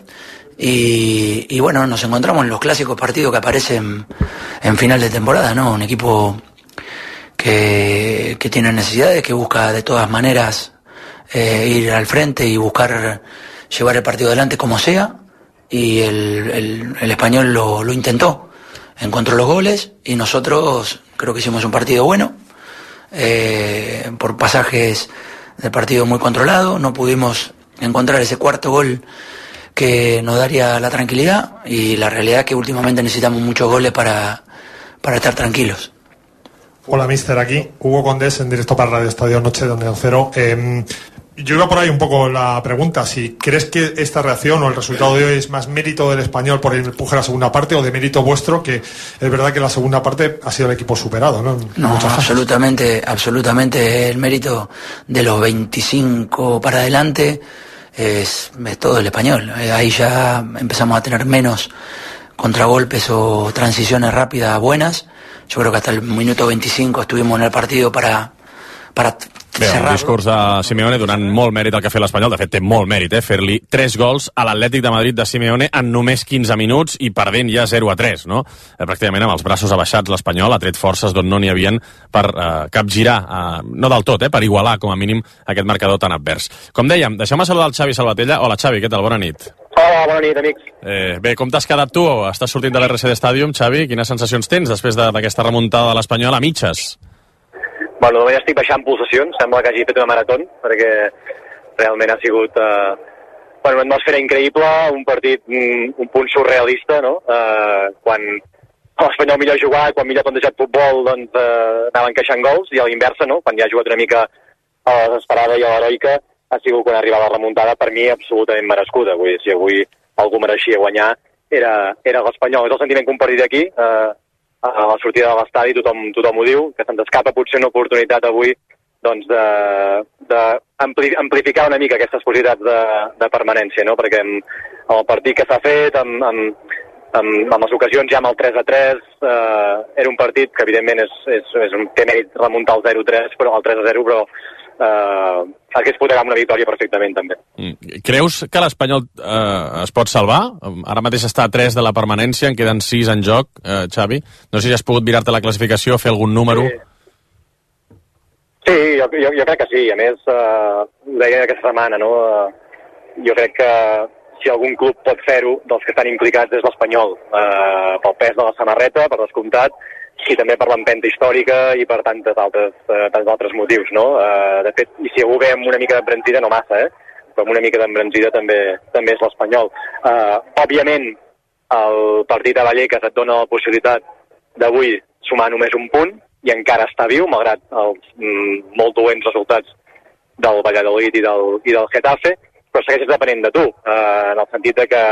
Y, y bueno, nos encontramos en los clásicos partidos que aparecen en final de temporada, ¿no? Un equipo que, que tiene necesidades, que busca de todas maneras eh, ir al frente y buscar llevar el partido adelante como sea. Y el, el- español lo, lo intentó, encontró los goles y nosotros creo que hicimos un partido bueno. eh, por pasajes del partido muy controlado, no pudimos encontrar ese cuarto gol que nos daría la tranquilidad y la realidad es que últimamente necesitamos muchos goles para, para estar tranquilos. Hola, mister. Aquí Hugo Condés en directo para Radio Estadio Noche de Onda. Eh, yo iba por ahí un poco la pregunta, si crees que esta reacción o el resultado de hoy es más mérito del español por el empuje a la segunda parte o de mérito vuestro, que es verdad que la segunda parte ha sido el equipo superado, ¿no? No, absolutamente, absolutamente el mérito de los 25 para adelante es, es todo el español. Eh, Ahí ya empezamos a tener menos contragolpes o transiciones rápidas buenas. Yo creo que hasta el minuto 25 estuvimos en el partido para, para Bé, un discurs de Simeone donant molt mèrit al que ha fet l'Espanyol. De fet, té molt mèrit, eh? Fer-li 3 gols a l'Atlètic de Madrid de Simeone en només 15 minuts i perdent ja 0 a 3, no? Eh, pràcticament amb els braços abaixats l'Espanyol ha tret forces d'on no n'hi havien per eh, capgirar, eh, no del tot, eh? Per igualar, com a mínim, aquest marcador tan advers. Com dèiem, deixeu-me saludar el Xavi Salvatella. Hola, Xavi, què tal? Bona nit. Hola, bona nit, amics. Eh, bé, com t'has quedat tu? Estàs sortint de l'RCD Stadium, Xavi? Quines sensacions tens després de- d'aquesta remuntada de l'Espanyol a mitges? Bueno, de estic baixant pulsacions, sembla que hagi fet una marató, perquè realment ha sigut eh, bueno, una atmosfera increïble, un partit, un, un punt surrealista, no? Eh, quan l'Espanyol millor jugar, quan millor plantejat futbol, doncs eh, anaven queixant gols, i a l'inversa, no? Quan ja ha jugat una mica a la desesperada i a l'heroica, ha sigut quan arriba la remuntada, per mi absolutament merescuda. Vull dir, si avui algú mereixia guanyar, era, era l'Espanyol. És el sentiment compartit aquí, eh, a la sortida de l'estadi tothom, tothom ho diu, que se'ns escapa potser una oportunitat avui doncs de, de ampli, amplificar una mica aquestes possibilitats de, de permanència, no? perquè amb, amb el partit que s'ha fet, amb, amb, amb, amb les ocasions ja amb el 3 a 3, eh, era un partit que evidentment és, és, és un, té mèrit remuntar el 0-3, però el 3 a 0, però eh, hagués pogut acabar amb una victòria perfectament també. Mm. Creus que l'Espanyol eh, es pot salvar? Ara mateix està a 3 de la permanència, en queden 6 en joc, eh, Xavi. No sé si has pogut mirar-te la classificació, fer algun número. Sí. Sí, jo, jo, jo crec que sí. A més, eh, ho deia aquesta setmana, no? Eh, jo crec que si algun club pot fer-ho, dels que estan implicats és l'Espanyol, eh, pel pes de la samarreta, per descomptat, i també per l'empenta històrica i per tantes altres, eh, tants altres motius, no? Eh, de fet, i si algú ve amb una mica d'embranzida, no massa, eh? però amb una mica d'embranzida també, també és l'Espanyol. Eh, òbviament, el partit a Vallecas et dona la possibilitat d'avui sumar només un punt i encara està viu, malgrat els mm, molt dolents resultats del Valladolid i del, i del Getafe, però segueixes depenent de tu, eh, en el sentit de que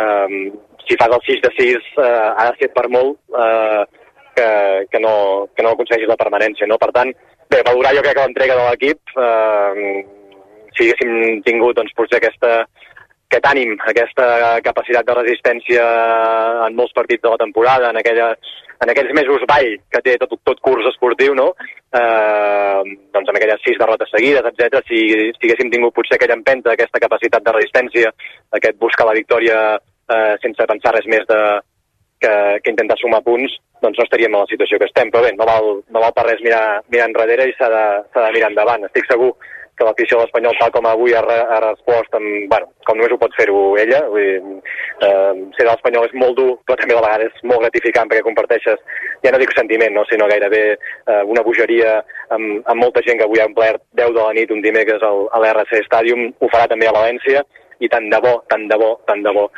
eh, si fas el 6 de 6 eh, ha de ser per molt eh, que, que, no, que no aconsegueixis la permanència. No? Per tant, bé, valorar jo crec que l'entrega de l'equip, eh, si haguéssim tingut doncs, potser aquesta, aquest ànim, aquesta capacitat de resistència en molts partits de la temporada, en, aquella, en aquells mesos ball que té tot, tot curs esportiu, no? eh, doncs amb aquelles sis derrotes seguides, etc. Si, si haguéssim tingut potser aquella empenta, aquesta capacitat de resistència, aquest buscar la victòria eh, sense pensar res més de, que, que intentar sumar punts, doncs no estaríem en la situació que estem. Però bé, no val, no val per res mirar, mirar enrere i s'ha de, de mirar endavant. Estic segur que l'afició de l'Espanyol, tal com avui ha, re- ha respost, amb, bueno, com només ho pot fer-ho ella, vull dir, eh, ser de l'Espanyol és molt dur, però també a la vegada és molt gratificant perquè comparteixes, ja no dic sentiment, no, sinó gairebé eh, una bogeria amb, amb molta gent que avui ha omplert 10 de la nit un dimecres al, a l'RC Stadium, ho farà també a València, i tant de bo, tant de bo, tant de bo,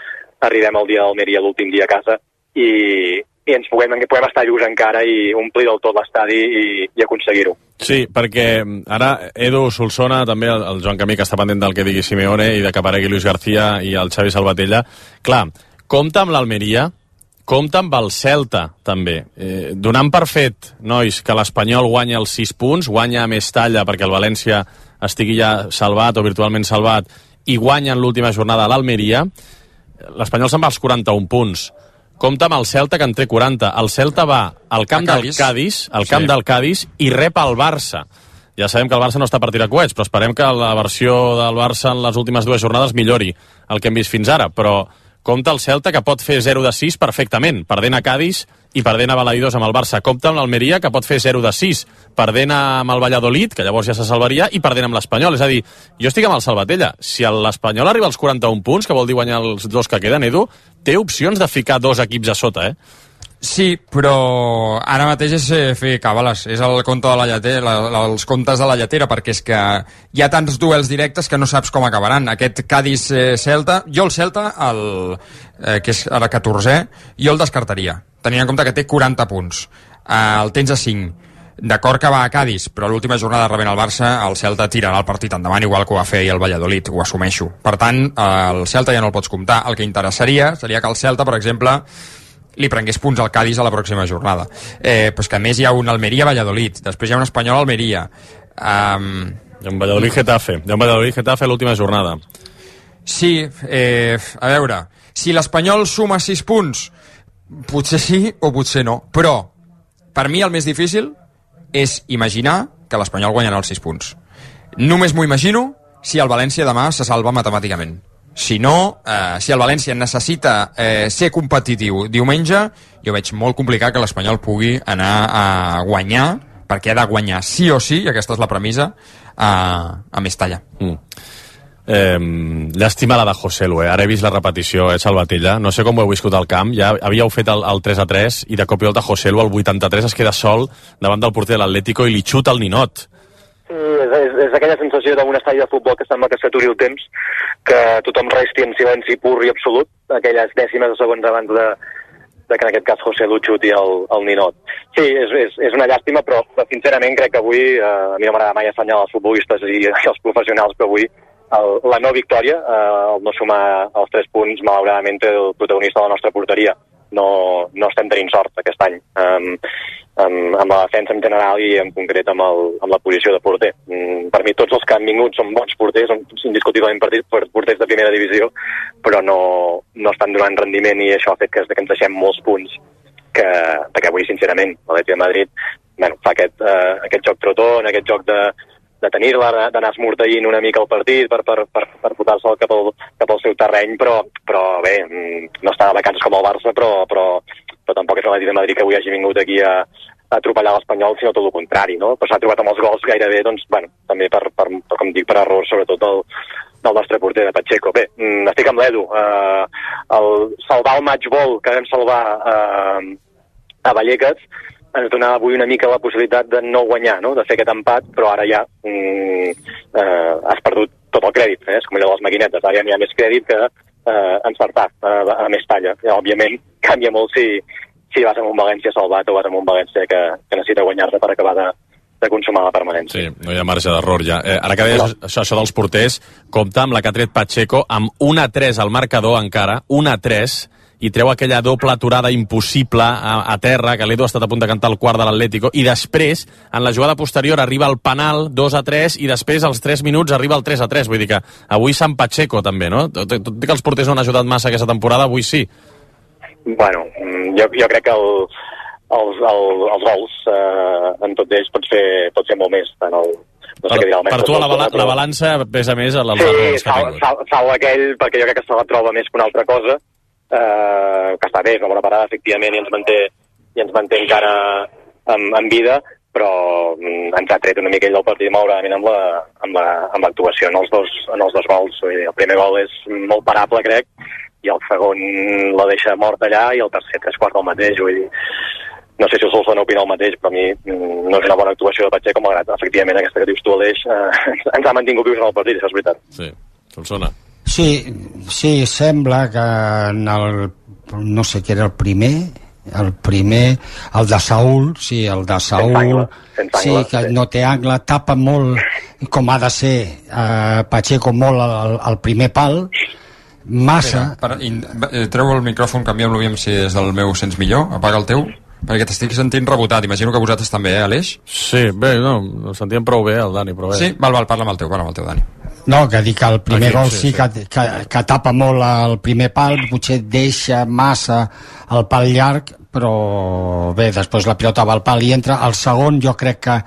arribem al dia d'Almeria, l'últim dia a casa, i, i ens puguem, que puguem estar lluç encara i omplir del tot l'estadi i, i aconseguir-ho. Sí, perquè ara Edu Solsona, també el, el Joan Camí, que està pendent del que digui Simeone, i de que aparegui Luis García i el Xavi Salvatella. Clar, compta amb l'Almeria, compta amb el Celta, també. Eh, donant per fet, nois, que l'Espanyol guanya els 6 punts, guanya més talla perquè el València estigui ja salvat o virtualment salvat, i guanya en l'última jornada l'Almeria, l'Espanyol se'n va als 41 punts. Compta amb el Celta, que en té 40. El Celta va al camp del Cádiz. Al camp Sí. del Cádiz, i rep el Barça. Ja sabem que el Barça no està per tirar coets, però esperem que la versió del Barça en les últimes dues jornades millori el que hem vist fins ara. Però compta el Celta, que pot fer 0 de 6 perfectament, perdent a Cádiz i perdent a Balaïdos amb el Barça. Compta amb l'Almeria, que pot fer 0 de 6, perdent amb el Valladolid, que llavors ja se salvaria, i perdent amb l'Espanyol. És a dir, jo estic amb el Salvatella. Si l'Espanyol arriba als 41 punts, que vol dir guanyar els dos que queden, Edu, té opcions de ficar dos equips a sota, eh? Sí, però ara mateix és eh, fer càbales, és el compte de la lletera, la, la, els comptes de la lletera, perquè és que hi ha tants duels directes que no saps com acabaran. Aquest Cádiz-Celta, jo el Celta, el, eh, que és ara 14è, jo el descartaria, tenint en compte que té 40 punts. Eh, el tens a 5. D'acord que va a Cádiz, però l'última jornada rebent el Barça, el Celta tirarà el partit endavant, igual que ho va fer el Valladolid, ho assumeixo. Per tant, eh, el Celta ja no el pots comptar. El que interessaria seria que el Celta, per exemple, li prengués punts al Cádiz a la pròxima jornada. Eh, però és que a més hi ha un Almeria-Valladolid, després hi ha un Espanyol-Almeria. Um... Hi ha un Valladolid-Getafe. Hi ha un Valladolid-Getafe a l'última jornada. Sí, eh, a veure, si l'Espanyol suma 6 punts, potser sí o potser no, però per mi el més difícil és imaginar que l'Espanyol guanyarà els 6 punts. Només m'ho imagino si el València demà se salva matemàticament. Si no, eh, si el València necessita eh, ser competitiu diumenge, jo veig molt complicat que l'Espanyol pugui anar a guanyar, perquè ha de guanyar sí o sí, i aquesta és la premissa, a, a Mestalla. Mm. Eh, llàstima la de José Lu, eh? ara he vist la repetició, eh, Salvatella no sé com ho heu viscut al camp, ja havíeu fet el, el 3 a 3 i de cop i volta José Lu al 83 es queda sol davant del porter de l'Atlético i li xuta el ninot Sí, és, és, és aquella sensació d'un estadi de futbol que sembla que s'aturi el temps, que tothom resti en silenci pur i absolut, aquelles dècimes de segons abans de, de que en aquest cas José Lu xuti el, el ninot. Sí, és, és, és una llàstima, però sincerament crec que avui, eh, a mi no m'agrada mai assenyalar els futbolistes i, i els professionals, però avui el, la no victòria, eh, el no sumar els tres punts, malauradament el protagonista de la nostra porteria. No, no estem tenint sort aquest any. Um, amb, amb la defensa en general i en concret amb, el, amb la posició de porter. Mm, per mi tots els que han vingut són bons porters, són indiscutiblement partits, porters de primera divisió, però no, no estan donant rendiment i això ha fet que, que ens deixem molts punts que, perquè avui, sincerament, l'Atleti de Madrid bueno, fa aquest, uh, aquest joc trotón, aquest joc de, de tenir-la, d'anar esmorteint una mica el partit per, per, per, per fotar-se'l cap, al, cap al seu terreny, però, però bé, mm, no està de vacances com el Barça, però, però, però tampoc és l'Atleti de Madrid que avui hagi vingut aquí a, a atropellar l'Espanyol, sinó tot el contrari, no? Però s'ha trobat amb els gols gairebé, doncs, bueno, també per, per, per com dic, per errors, sobretot del, del nostre porter de Pacheco. Bé, mm, estic amb l'Edu. Eh, el salvar el match ball que vam salvar eh, a Vallecas ens donava avui una mica la possibilitat de no guanyar, no? de fer aquest empat, però ara ja mm, eh, has perdut tot el crèdit, eh? és com allò de les maquinetes, ara ja n'hi ha més crèdit que eh, encertar eh, a més talla. I, òbviament canvia molt si, si vas amb un València salvat o vas amb un València que, que necessita guanyar-se per acabar de, de consumar la permanència. Sí, no hi ha marge d'error ja. Eh, ara que deies no. això, això dels porters, compta amb la que ha tret Pacheco amb 1 a 3 al marcador encara, 1 a 3, i treu aquella doble aturada impossible a, a terra, que l'Edu ha estat a punt de cantar el quart de l'Atlético, i després, en la jugada posterior, arriba el penal 2 a 3, i després, als 3 minuts, arriba el 3 a 3. Vull dir que avui Sant Pacheco, també, no? Tot, tot que els porters no han ajudat massa aquesta temporada, avui sí. Bueno, mm, jo, jo crec que el, els, el, els gols, eh, en tot ells, pot fer, pot fer molt més. En el, no sé per, què dir, el per tu la, bala, la balança pesa més a Sí, sal, sal, sal aquell, perquè jo crec que se la troba més que una altra cosa, eh, que està bé, és una bona parada, efectivament, i ens manté, i ens manté encara en, en vida, però mm, ens ha tret una mica ell del partit malauradament amb la- amb la- amb l'actuació en, els dos, en els dos gols. El primer gol és molt parable, crec, i el segon la deixa mort allà, i el tercer tres quarts del mateix. Vull dir, no sé si el Solsona opina el mateix, però a mi mm, no és una bona actuació de Pacheco, malgrat efectivament aquesta que dius tu, Aleix, eh, ens ha mantingut vius en el partit, això és veritat. Sí, Solsona. Sí, sí, sembla que en el, no sé què era el primer, el primer, el de Saúl, sí, el de Saúl, angle, sí, que sí. no té angle, tapa molt, com ha de ser eh, Pacheco molt al, al primer pal, massa, Espera, per, in, eh, treu el micròfon, canviem-lo, aviam si és del meu sents millor, apaga el teu, perquè t'estic sentint rebotat, imagino que vosaltres també, eh, Aleix? Sí, bé, no, ho sentíem prou bé, el Dani, però bé. Sí? Val, val, parla amb el teu, parla amb el teu, Dani. No, que dic que el primer Aquí, gol sí, sí, sí. Que, que, que tapa molt el primer pal, potser deixa massa el pal llarg, però bé, després la pilota va al pal i entra. El segon jo crec que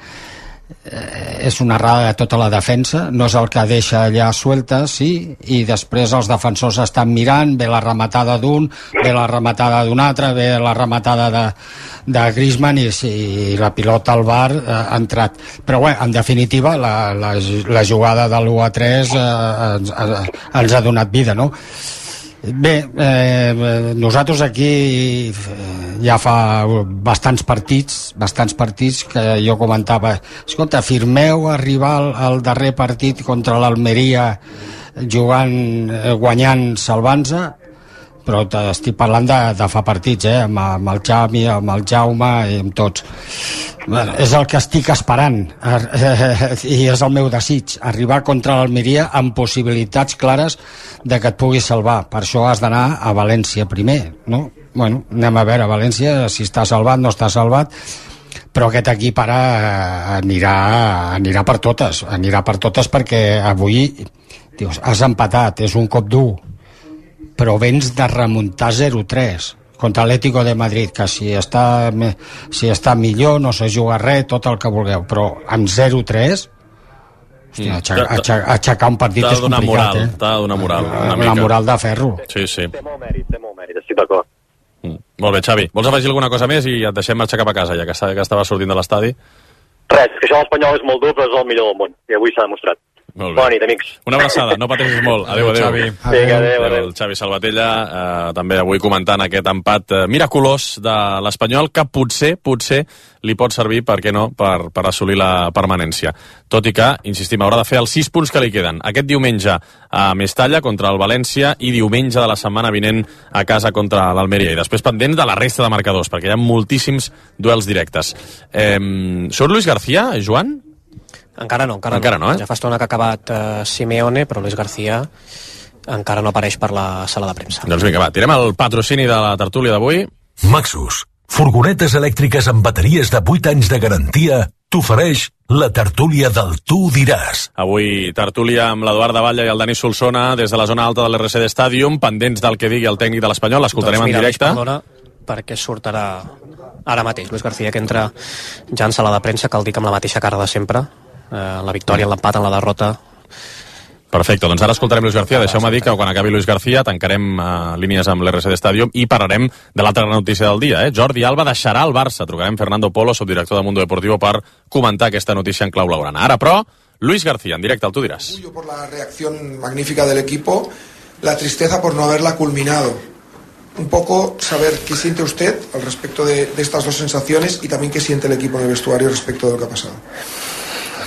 és una errada de tota la defensa, no és el que deixa allà suelta, sí, i després els defensors estan mirant, ve la rematada d'un, ve la rematada d'un altre, ve la rematada de, de Griezmann i, i la pilota al bar eh, ha entrat. Però bé, en definitiva, la, la, la jugada de l'1 a 3 eh, ens, eh, ens ha donat vida, no? Bé, eh, nosaltres aquí eh, ja fa bastants partits, bastants partits que jo comentava, escolta, firmeu arribar al, al darrer partit contra l'Almeria jugant, eh, guanyant, salvant-se, però t'estic parlant de, de fa partits, eh, amb, amb el Xavi, amb el Jaume i amb tots. Bueno, és el que estic esperant eh, i és el meu desig arribar contra l'Almeria amb possibilitats clares de que et puguis salvar per això has d'anar a València primer no? bueno, anem a veure a València si està salvat, no està salvat però aquest equip ara eh, anirà, anirà per totes anirà per totes perquè avui dius, has empatat, és un cop dur però vens de remuntar 0-3 contra l'Atlético de Madrid, que si està, si està millor no se juga res, tot el que vulgueu, però amb 0-3 hòstia, Mm. aixecar, aixecar, un partit és complicat, moral, eh? t'ha de donar moral. Una La mica. moral de ferro. Sí, sí. Té molt mèrit, té molt mèrit, estic d'acord. Molt bé, Xavi. Vols afegir alguna cosa més i et deixem marxar cap a casa, ja que, està, que estava sortint de l'estadi? Res, que això de l'espanyol és molt dur, però és el millor del món. I avui s'ha demostrat. Molt bé. Bona nit, amics. Una abraçada, no pateixis molt. Adéu, adéu. Xavi. Vinga, adéu, adéu. El Xavi Salvatella, eh, també avui comentant aquest empat eh, miraculós de l'Espanyol, que potser, potser li pot servir, per què no, per, per assolir la permanència. Tot i que, insistim, haurà de fer els sis punts que li queden. Aquest diumenge a Mestalla contra el València i diumenge de la setmana vinent a casa contra l'Almeria. I després pendents de la resta de marcadors, perquè hi ha moltíssims duels directes. Eh, surt Luis García, Joan? Encara no, encara, Encara no, eh? Ja fa estona que ha acabat eh, Simeone, però Luis García encara no apareix per la sala de premsa. Doncs vinga, va, tirem el patrocini de la tertúlia d'avui. Maxus, furgonetes elèctriques amb bateries de 8 anys de garantia, t'ofereix la tertúlia del Tu diràs. Avui tertúlia amb l'Eduard de Batlle i el Dani Solsona des de la zona alta de l'RCD Stadium, pendents del que digui el tècnic de l'Espanyol, l'escoltarem doncs mira, en directe. Perdona, perquè sortirà ara mateix. Luis García, que entra ja en sala de premsa, cal dir que amb la mateixa cara de sempre. Eh, la victòria, l'empat, en la derrota. Perfecte, doncs ara escoltarem Luis García. Deixeu-me dir que quan acabi Luis García tancarem uh, línies amb l'RCD Stadium i parlarem de l'altra gran notícia del dia. Eh? Jordi Alba deixarà el Barça. Trucarem Fernando Polo, subdirector de Mundo Deportivo, per comentar aquesta notícia en clau laurana. Ara, però, Luis García, en directe, el tu diràs. orgullo por la reacción magnífica del equipo, la tristeza por no haberla culminado. Un poco saber qué siente usted al respecto de, de estas dos sensaciones y también qué siente el equipo en el vestuario respecto de lo que ha pasado.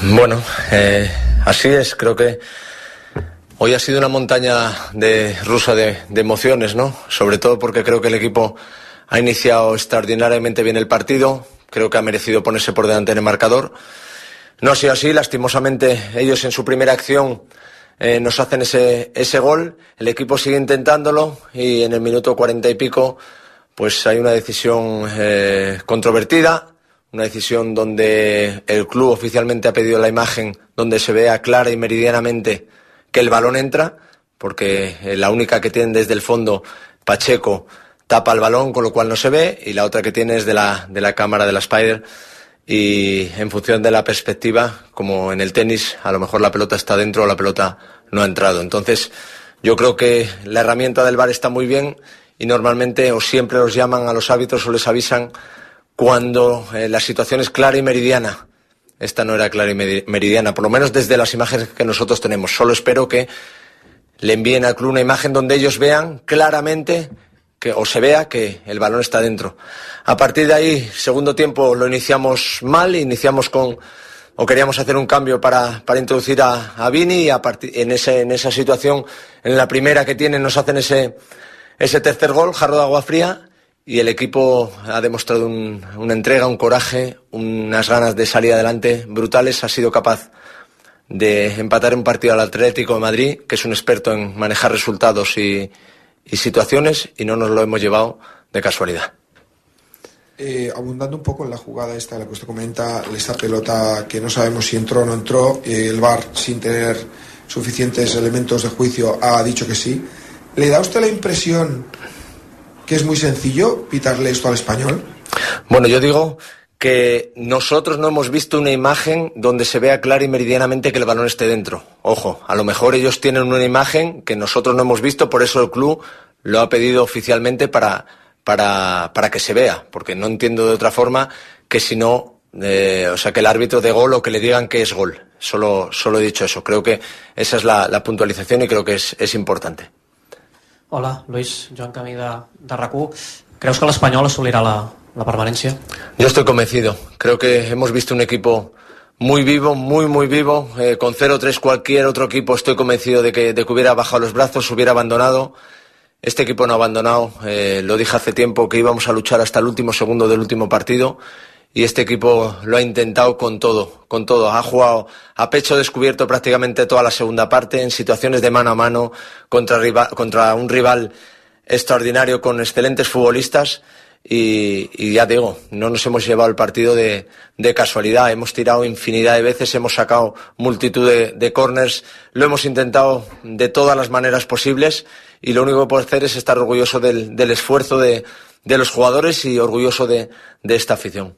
Bueno, eh, así es, creo que hoy ha sido una montaña de rusa de, emociones, ¿no? Sobre todo porque creo que el equipo ha iniciado extraordinariamente bien el partido, creo que ha merecido ponerse por delante en el marcador. No ha sido así, lastimosamente ellos en su primera acción eh, nos hacen ese, ese gol, el equipo sigue intentándolo y en el minuto cuarenta y pico pues hay una decisión eh, controvertida, una decisión donde el club oficialmente ha pedido la imagen donde se vea clara y meridianamente que el balón entra, porque eh, la única que tienen desde el fondo, Pacheco, tapa el balón, con lo cual no se ve, y la otra que tiene es de la, de la cámara de la Spider, y en función de la perspectiva, como en el tenis, a lo mejor la pelota está dentro o la pelota no ha entrado. Entonces, yo creo que la herramienta del VAR está muy bien y normalmente o siempre los llaman a los árbitros o les avisan cuando eh, la situación es clara y meridiana. Esta no era clara y meri- meridiana, por lo menos desde las imágenes que nosotros tenemos. Solo espero que le envíen al club una imagen donde ellos vean claramente que, o se vea que el balón está dentro. A partir de ahí, segundo tiempo lo iniciamos mal, iniciamos con o queríamos hacer un cambio para, para introducir a, Vini y a en, ese, en esa situación, en la primera que tienen, nos hacen ese, ese tercer gol, jarro de agua fría, y el equipo ha demostrado un- una entrega, un coraje, unas ganas de salir adelante brutales, ha sido capaz de empatar un partido al Atlético de Madrid, que es un experto en manejar resultados y, y situaciones, y no nos lo hemos llevado de casualidad. Eh, abundando un poco en la jugada esta, la que usted comenta, esta pelota que no sabemos si entró o no entró, eh, el VAR sin tener suficientes elementos de juicio ha dicho que sí. ¿Le da usted la impresión que es muy sencillo pitarle esto al español? Bueno, yo digo que nosotros no hemos visto una imagen donde se vea clara y meridianamente que el balón esté dentro. Ojo, a lo mejor ellos tienen una imagen que nosotros no hemos visto, por eso el club lo ha pedido oficialmente para, para, para que se vea, porque no entiendo de otra forma que si no, eh, o sea, que el árbitro de gol o que le digan que es gol. Solo, solo he dicho eso. Creo que esa es la, la puntualización y creo que es, es importante. Hola, Luis, Joan Camí de, Creus que l'Espanyol assolirà la, la permanència? Yo estoy convencido. Creo que hemos visto un equipo muy vivo, muy, muy vivo. Eh, con 0-3 cualquier otro equipo estoy convencido de que, de que hubiera bajado los brazos, hubiera abandonado. Este equipo no ha abandonado. Eh, lo dije hace tiempo que íbamos a luchar hasta el último segundo del último partido y este equipo lo ha intentado con todo, con todo. Ha jugado a pecho descubierto prácticamente toda la segunda parte en situaciones de mano a mano contra, riva- contra un rival extraordinario con excelentes futbolistas y, ya digo, no nos hemos llevado el partido de, casualidad, hemos tirado infinidad de veces, hemos sacado multitud de, de corners, lo hemos intentado de todas las maneras posibles y lo único que puedo hacer es estar orgulloso del, esfuerzo de, los jugadores y orgulloso de esta afición.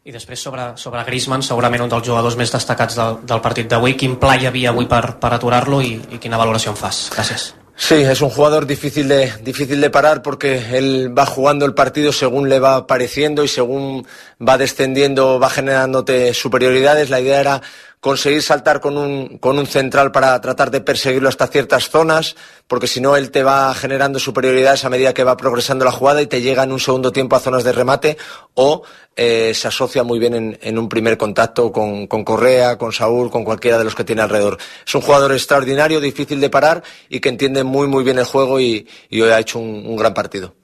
I després sobre, sobre Griezmann, segurament un dels jugadors més destacats del, del partit d'avui. Quin pla hi havia avui per, per aturar-lo i, i quina valoració en fas? Gràcies. Sí, es un jugador difícil de, difícil de parar porque él va jugando el partido según le va apareciendo y según va descendiendo, va generándote superioridades. La idea era conseguir saltar con un, con un central para tratar de perseguirlo hasta ciertas zonas, porque si no él te va generando superioridades a medida que va progresando la jugada y te llega en un segundo tiempo a zonas de remate o eh, se asocia muy bien en, en un primer contacto con, con Correa, con Saúl, con cualquiera de los que tiene alrededor. Es un jugador extraordinario, difícil de parar y que entiende muy muy bien el juego y, y hoy ha hecho un, un gran partido.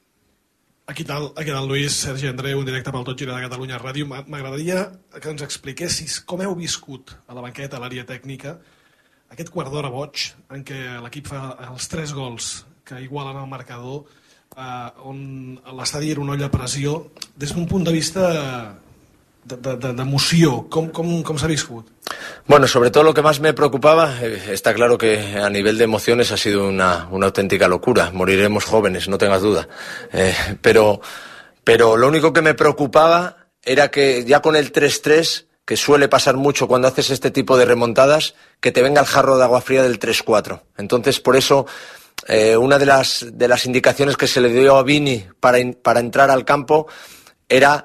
Aquí tal, aquí tal Lluís, Sergi Andreu, en directe pel Tot Gira de Catalunya Ràdio. M'a- M'agradaria que ens expliquessis com heu viscut a la banqueta, a l'àrea tècnica, aquest quart d'hora boig en què l'equip fa els tres gols que igualen el marcador, eh, on l'estadi era una olla a pressió, des d'un punt de vista de- de- de- viscut? Bueno, sobre todo lo que más me preocupaba, eh, está claro que a nivel de emociones ha sido una, auténtica locura. Moriremos jóvenes, no tengas duda. Eh, pero, pero lo único que me preocupaba era que ya con el 3-3, que suele pasar mucho cuando haces este tipo de remontadas, que te venga el jarro de agua fría del 3-4. Entonces, por eso, eh, una de las, de las indicaciones que se le dio a Vini para, in- para entrar al campo era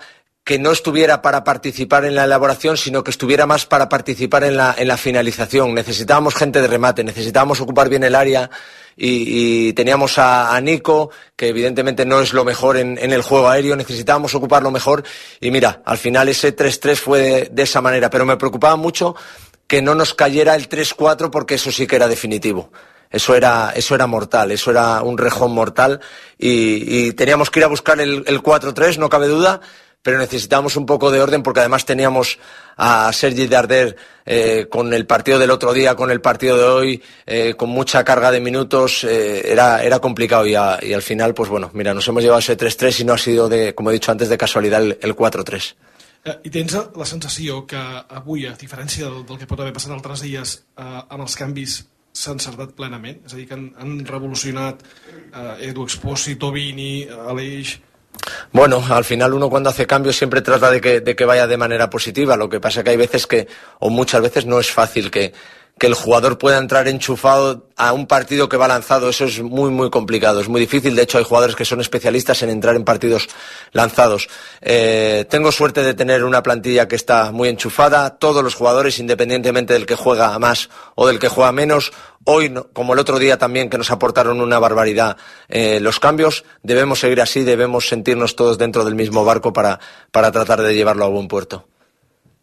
que no estuviera para participar en la elaboración, sino que estuviera más para participar en la, en la finalización. Necesitábamos gente de remate, necesitábamos ocupar bien el área y, teníamos a, Nico, que evidentemente no es lo mejor en, el juego aéreo, necesitábamos ocuparlo mejor y mira, al final ese 3-3 fue de, esa manera, pero me preocupaba mucho que no nos cayera el 3-4 porque eso sí que era definitivo. Eso era, eso era mortal, eso era un rejón mortal y, y teníamos que ir a buscar el, el 4-3, no cabe duda, pero necesitábamos un poco de orden porque además teníamos a Sergi Darder eh, con el partido del otro día, con el partido de hoy, eh, con mucha carga de minutos, eh, era, era complicado y, a- y al final, pues bueno, mira, nos hemos llevado ese 3-3 y no ha sido, de, como he dicho antes, de casualidad el, el 4-3. Eh, I tens la sensació que avui, a diferència del, del que pot haver passat altres dies, eh, amb els canvis s'ha encertat plenament? És a dir, que han, han revolucionat eh, Edu Expósito, Vini, Aleix... Bueno, al final uno cuando hace cambios siempre trata de que, de que vaya de manera positiva. Lo que pasa que hay veces que, o muchas veces no es fácil que, que el jugador pueda entrar enchufado a un partido que va lanzado. Eso es muy, muy complicado, es muy difícil. De hecho, hay jugadores que son especialistas en entrar en partidos lanzados. Eh, tengo suerte de tener una plantilla que está muy enchufada. Todos los jugadores, independientemente del que juega más o del que juega menos, hoy, como el otro día también, que nos aportaron una barbaridad eh, los cambios, debemos seguir así, debemos sentirnos todos dentro del mismo barco para, para tratar de llevarlo a buen puerto.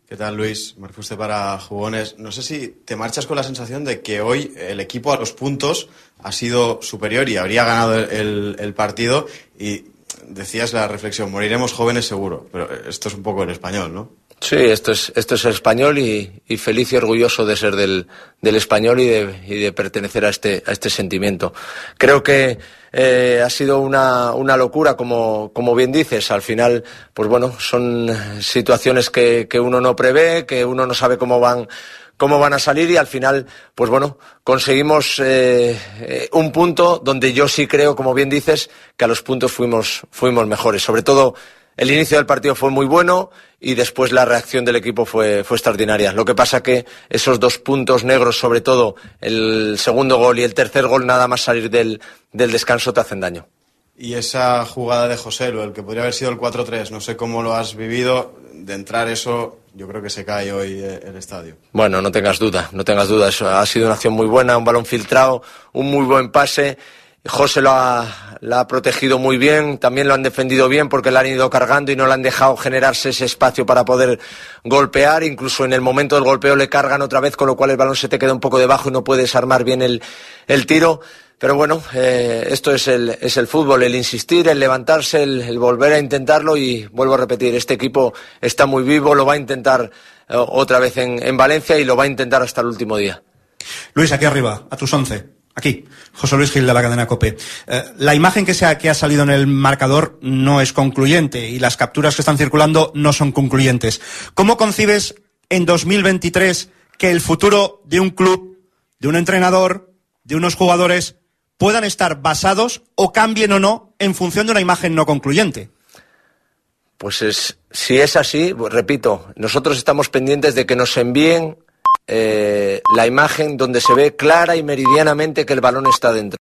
¿Qué tal, Luis? Marc Fuste para Jugones. No sé si te marchas con la sensación de que hoy el equipo a los puntos ha sido superior y habría ganado el- el partido. Y decías la reflexión, moriremos jóvenes seguro. Pero esto es un poco el español, ¿no? Sí, esto es, esto es español y, y feliz y orgulloso de ser del, del español y de, y de pertenecer a este, a este sentimiento. Creo que eh, ha sido una, una locura, como, como bien dices. Al final, pues bueno, son situaciones que, que uno no prevé, que uno no sabe cómo van cómo van a salir y al final, pues bueno, conseguimos eh, un punto donde yo sí creo, como bien dices, que a los puntos fuimos, fuimos mejores. Sobre todo el inicio del partido fue muy bueno y después la reacción del equipo fue, fue extraordinaria. Lo que pasa que esos dos puntos negros, sobre todo el segundo gol y el tercer gol, nada más salir del, del descanso, te hacen daño. Y esa jugada de José, el que podría haber sido el 4-3, no sé cómo lo has vivido. De entrar eso, yo creo que se cae hoy eh, el estadio. Bueno, no tengas duda, no tengas duda. Eso ha sido una acción muy buena, un balón filtrado, un muy buen pase. José lo ha, la ha protegido muy bien, también lo han defendido bien porque le han ido cargando y no le han dejado generarse ese espacio para poder golpear. Incluso en el momento del golpeo le cargan otra vez, con lo cual el balón se te queda un poco debajo y no puedes armar bien el, el tiro. pero bueno, eh, esto es el, es el fútbol, el insistir, el levantarse, el, el volver a intentarlo y vuelvo a repetir, este equipo está muy vivo, lo va a intentar eh, otra vez en, en Valencia y lo va a intentar hasta el último día. Luis, aquí arriba, a tus once. Aquí, José Luis Gil de la cadena COPE. Eh, la imagen que, se ha, que ha salido en el marcador no es concluyente y las capturas que están circulando no son concluyentes. ¿Cómo concibes en 2023 que el futuro de un club, de un entrenador, de unos jugadores puedan estar basados o cambien o no en función de una imagen no concluyente? Pues es, si es así, pues repito, nosotros estamos pendientes de que nos envíen eh, la imagen donde se ve clara y meridianamente que el balón está dentro.